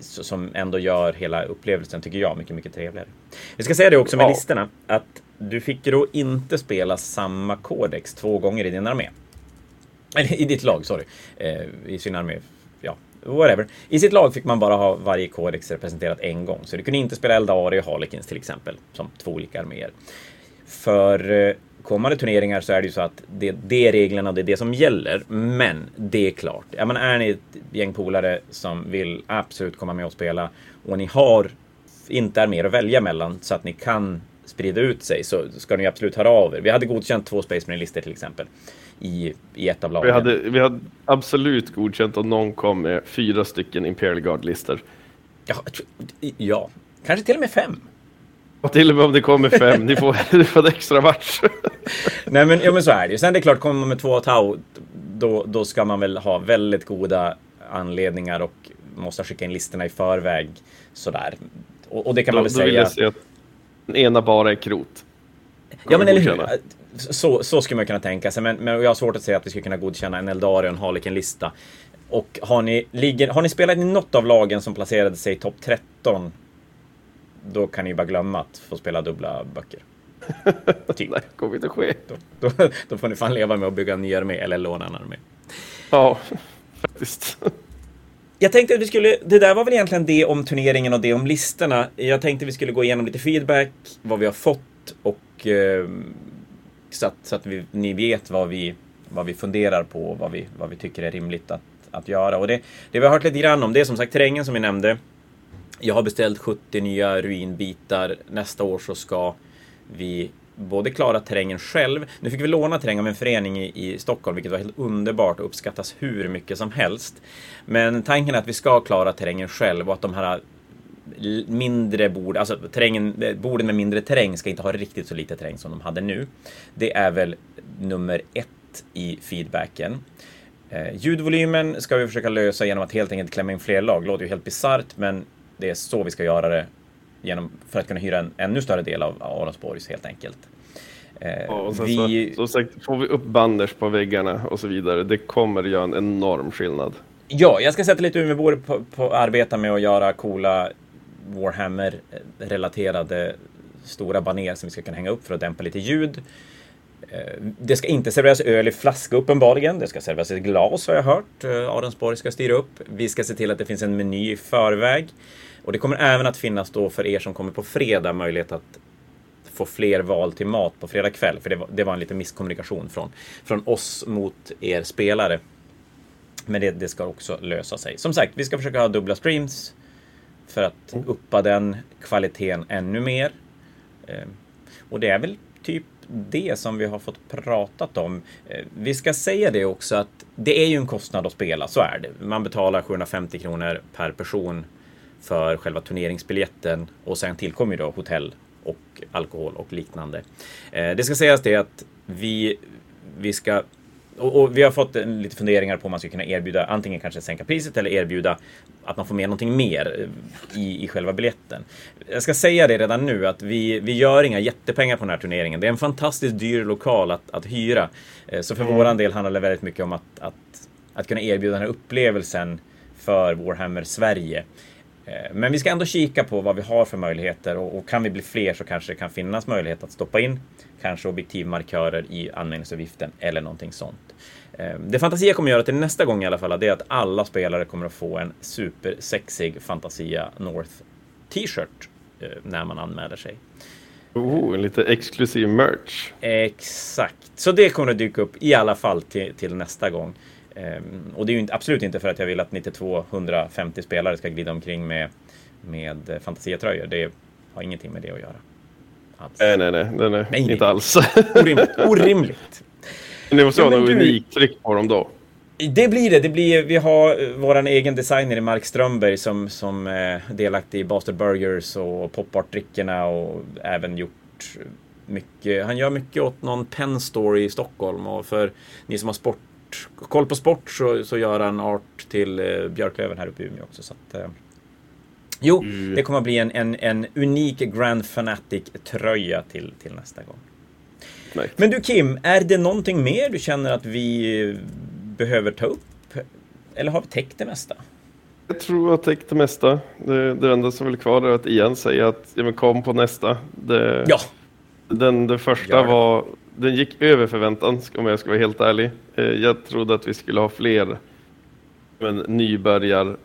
som ändå gör hela upplevelsen, tycker jag, mycket, mycket trevligare. Vi ska säga det också med ja. listorna, att du fick då inte spela samma kodex två gånger i din armé. Eller i ditt lag, sorry. Eh, I sin armé whatever. I sitt lag fick man bara ha varje kodex representerat en gång. Så du kunde inte spela Eldari och Harlequins till exempel, som två olika arméer. För eh, kommande turneringar så är det ju så att det, det är reglerna och det är det som gäller. Men det är klart, ja, men är ni ett gäng polare som vill absolut komma med och spela och ni har inte arméer att välja mellan så att ni kan sprida ut sig så ska ni absolut höra av er. Vi hade godkänt två Space Marine-listor till exempel i, i ett av lagen. Vi hade, vi hade absolut godkänt om någon kom med fyra stycken Imperial Guard-listor. Ja, ja, kanske till och med fem. Och till och med om det kommer fem, ni får, ni får en extra match. Nej men, ja, men så är det ju. Sen är det klart, kommer man med två Tau, då, då ska man väl ha väldigt goda anledningar och måste skicka in listorna i förväg. Sådär. Och, och det kan då, man väl då säga. Vill jag säga att den ena bara är krot. Ja men eller hur. Så, så skulle man kunna tänka sig. Men, men jag har svårt att säga att vi skulle kunna godkänna en Eldari och en Harlequin-lista. Och har ni, ligger, har ni spelat i något av lagen som placerade sig i topp 13 då kan ni bara glömma att få spela dubbla böcker. typ. Nej, kommer inte ske. Då, då, då, får ni fan leva med att bygga en ny armé eller låna en armé. Ja, faktiskt. Jag tänkte att vi skulle, det där var väl egentligen det om turneringen och det om listorna. Jag tänkte att vi skulle gå igenom lite feedback, vad vi har fått och eh, så att, så att vi, ni vet vad vi, vad vi funderar på och vad vi, vad vi tycker är rimligt att, att göra. Och det, det vi har hört lite grann om, det är som sagt terrängen som vi nämnde. Jag har beställt 70 nya ruinbitar. Nästa år så ska vi både klara terrängen själv. Nu fick vi låna terräng av en förening i, i, Stockholm, vilket var helt underbart och uppskattas hur mycket som helst. Men tanken är att vi ska klara terrängen själv och att de här mindre bord, alltså terrängen, borden med mindre terräng ska inte ha riktigt så lite terräng som de hade nu. Det är väl nummer ett i feedbacken. Eh, ljudvolymen ska vi försöka lösa genom att helt enkelt klämma in fler lag. Låter ju helt bisarrt, men det är så vi ska göra det genom, för att kunna hyra en ännu större del av Aronsborgs helt enkelt. Eh, ja, vi... så, så sagt, får vi upp banners på väggarna och så vidare, det kommer göra en enorm skillnad. Ja, jag ska sätta lite Umeåbor på, på att arbeta med att göra coola Warhammer-relaterade eh, stora baner som vi ska kunna hänga upp för att dämpa lite ljud. Eh, det ska inte serveras öl i flaska uppenbarligen. Det ska serveras i glas har jag hört. Eh, Adensborg ska styra upp. Vi ska se till att det finns en meny i förväg. Och det kommer även att finnas då för er som kommer på fredag möjlighet att få fler val till mat på fredag kväll. För det var, det var en liten misskommunikation från, från oss mot er spelare. Men det, det ska också lösa sig. Som sagt, vi ska försöka ha dubbla streams för att mm. uppa den kvaliteten ännu mer. Eh, och det är väl typ det som vi har fått pratat om. Eh, vi ska säga det också att det är ju en kostnad att spela, så är det. Man betalar 750 kronor per person för själva turneringsbiljetten och sen tillkommer ju då hotell och alkohol och liknande. Eh, det ska sägas det att vi, vi ska och, och, vi har fått lite funderingar på om man ska kunna erbjuda antingen kanske sänka priset eller erbjuda att man får med någonting mer i, i själva biljetten. Jag ska säga det redan nu att vi, vi gör inga jättepengar på den här turneringen. Det är en fantastiskt dyr lokal att, att hyra. Eh, så för mm. våran del handlar det väldigt mycket om att, att, att kunna erbjuda den här upplevelsen för Warhammer Sverige. Eh, men vi ska ändå kika på vad vi har för möjligheter och, och, kan vi bli fler så kanske det kan finnas möjlighet att stoppa in kanske objektivmarkörer i anmälningsavgiften eller någonting sånt. Eh, det Fantasia kommer göra till nästa gång i alla fall, det är att alla spelare kommer att få en supersexig Fantasia North t-shirt eh, när man anmäler sig. Oh, lite exklusiv merch. Exakt, så det kommer att dyka upp i alla fall till, till nästa gång. Ehm, och det är ju absolut inte för att jag vill att 92-150 spelare ska glida omkring med, med fantasiatröjor. Det har ingenting med det att göra. Alls. Nej, nej, nej, nej, nej. nej inte alls. Orimligt. Orimligt. Det måste vara något unikt tryck på dem då. Det blir det. det blir, vi har eh, vår egen designer Mark Strömberg som, som är delaktig i Bastard Burgers och Popart-drickorna och även gjort mycket. Han gör mycket åt någon Pen Store i Stockholm och för ni som har sport koll på sport så, så gör han art till eh, Björklöven här uppe i Umeå också. Så att, eh, jo, mm. det kommer att bli en, en, en unik Grand Fanatic-tröja till, till nästa gång. Nej. Men du Kim, är det någonting mer du känner att vi behöver ta upp? Eller har vi täckt det mesta? Jag tror jag har täckt det mesta. Det, det enda som är kvar är att igen säga att ja, men kom på nästa. Det, ja. Den, det första var den gick över förväntan om jag ska vara helt ärlig. Eh, jag trodde att vi skulle ha fler men, nybörjar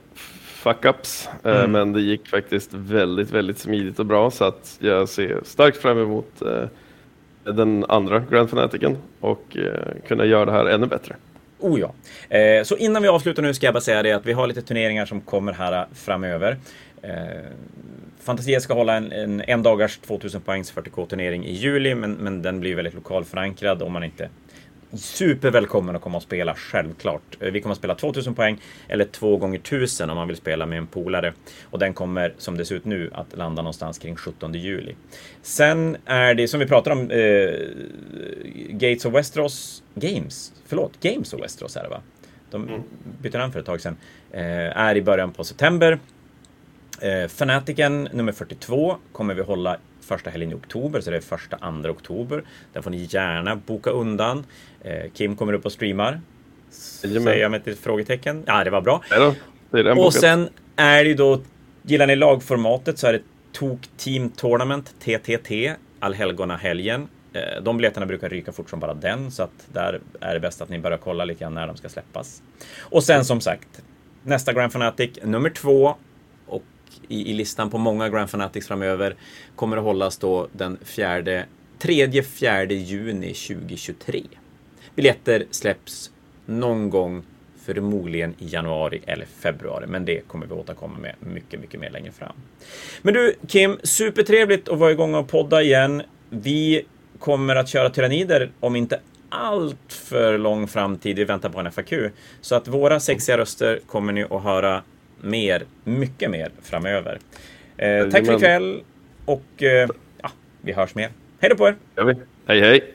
fuck-ups, eh, mm. men det gick faktiskt väldigt, väldigt smidigt och bra så att jag ser starkt fram emot eh, den andra Grand Fanaticen och kunna göra det här ännu bättre. Oh ja. Så innan vi avslutar nu ska jag bara säga det att vi har lite turneringar som kommer här framöver. Fantasia ska hålla en, en, en dagars 2000 poängs 40k turnering i juli, men, men den blir väldigt lokalförankrad om man inte supervälkommen att komma och spela, självklart. Eh, vi kommer att spela 2000 poäng, eller 2 gånger 1000 om man vill spela med en polare. Och den kommer, som det ser ut nu, att landa någonstans kring 17 juli. Sen är det, som vi pratar om, eh, Gates of Westeros Games, förlåt, Games of Westeros är det va? De mm. bytte namn för ett tag sedan. Eh, är i början på september. Eh, Fanatiken nummer 42 kommer vi hålla första helgen i oktober, så det är första, andra oktober. Den får ni gärna boka undan. Eh, Kim kommer upp och streamar. Säger jag med ett frågetecken. Ja, det var bra. Ja, det och sen är det ju då, gillar ni lagformatet så är det Tok Team Tournament, TTT. allhelgona-helgen. Eh, de biljetterna brukar ryka fort som bara den, så att där är det bäst att ni börjar kolla lite grann när de ska släppas. Och sen som sagt, nästa Grand Fanatic, nummer två, i, i listan på många Grand Fanatics framöver, kommer att hållas då den fjärde, tredje, fjärde juni 2023. Biljetter släpps någon gång förmodligen i januari eller februari, men det kommer vi återkomma med mycket, mycket mer längre fram. Men du Kim, supertrevligt att vara igång och podda igen. Vi kommer att köra tyrannider om inte allt för lång framtid. Vi väntar på en FAQ. Så att våra sexiga röster kommer ni att höra mer, mycket mer framöver. Eh, tack för ikväll och eh, ja, vi hörs mer. Hej då på er! Hej hej!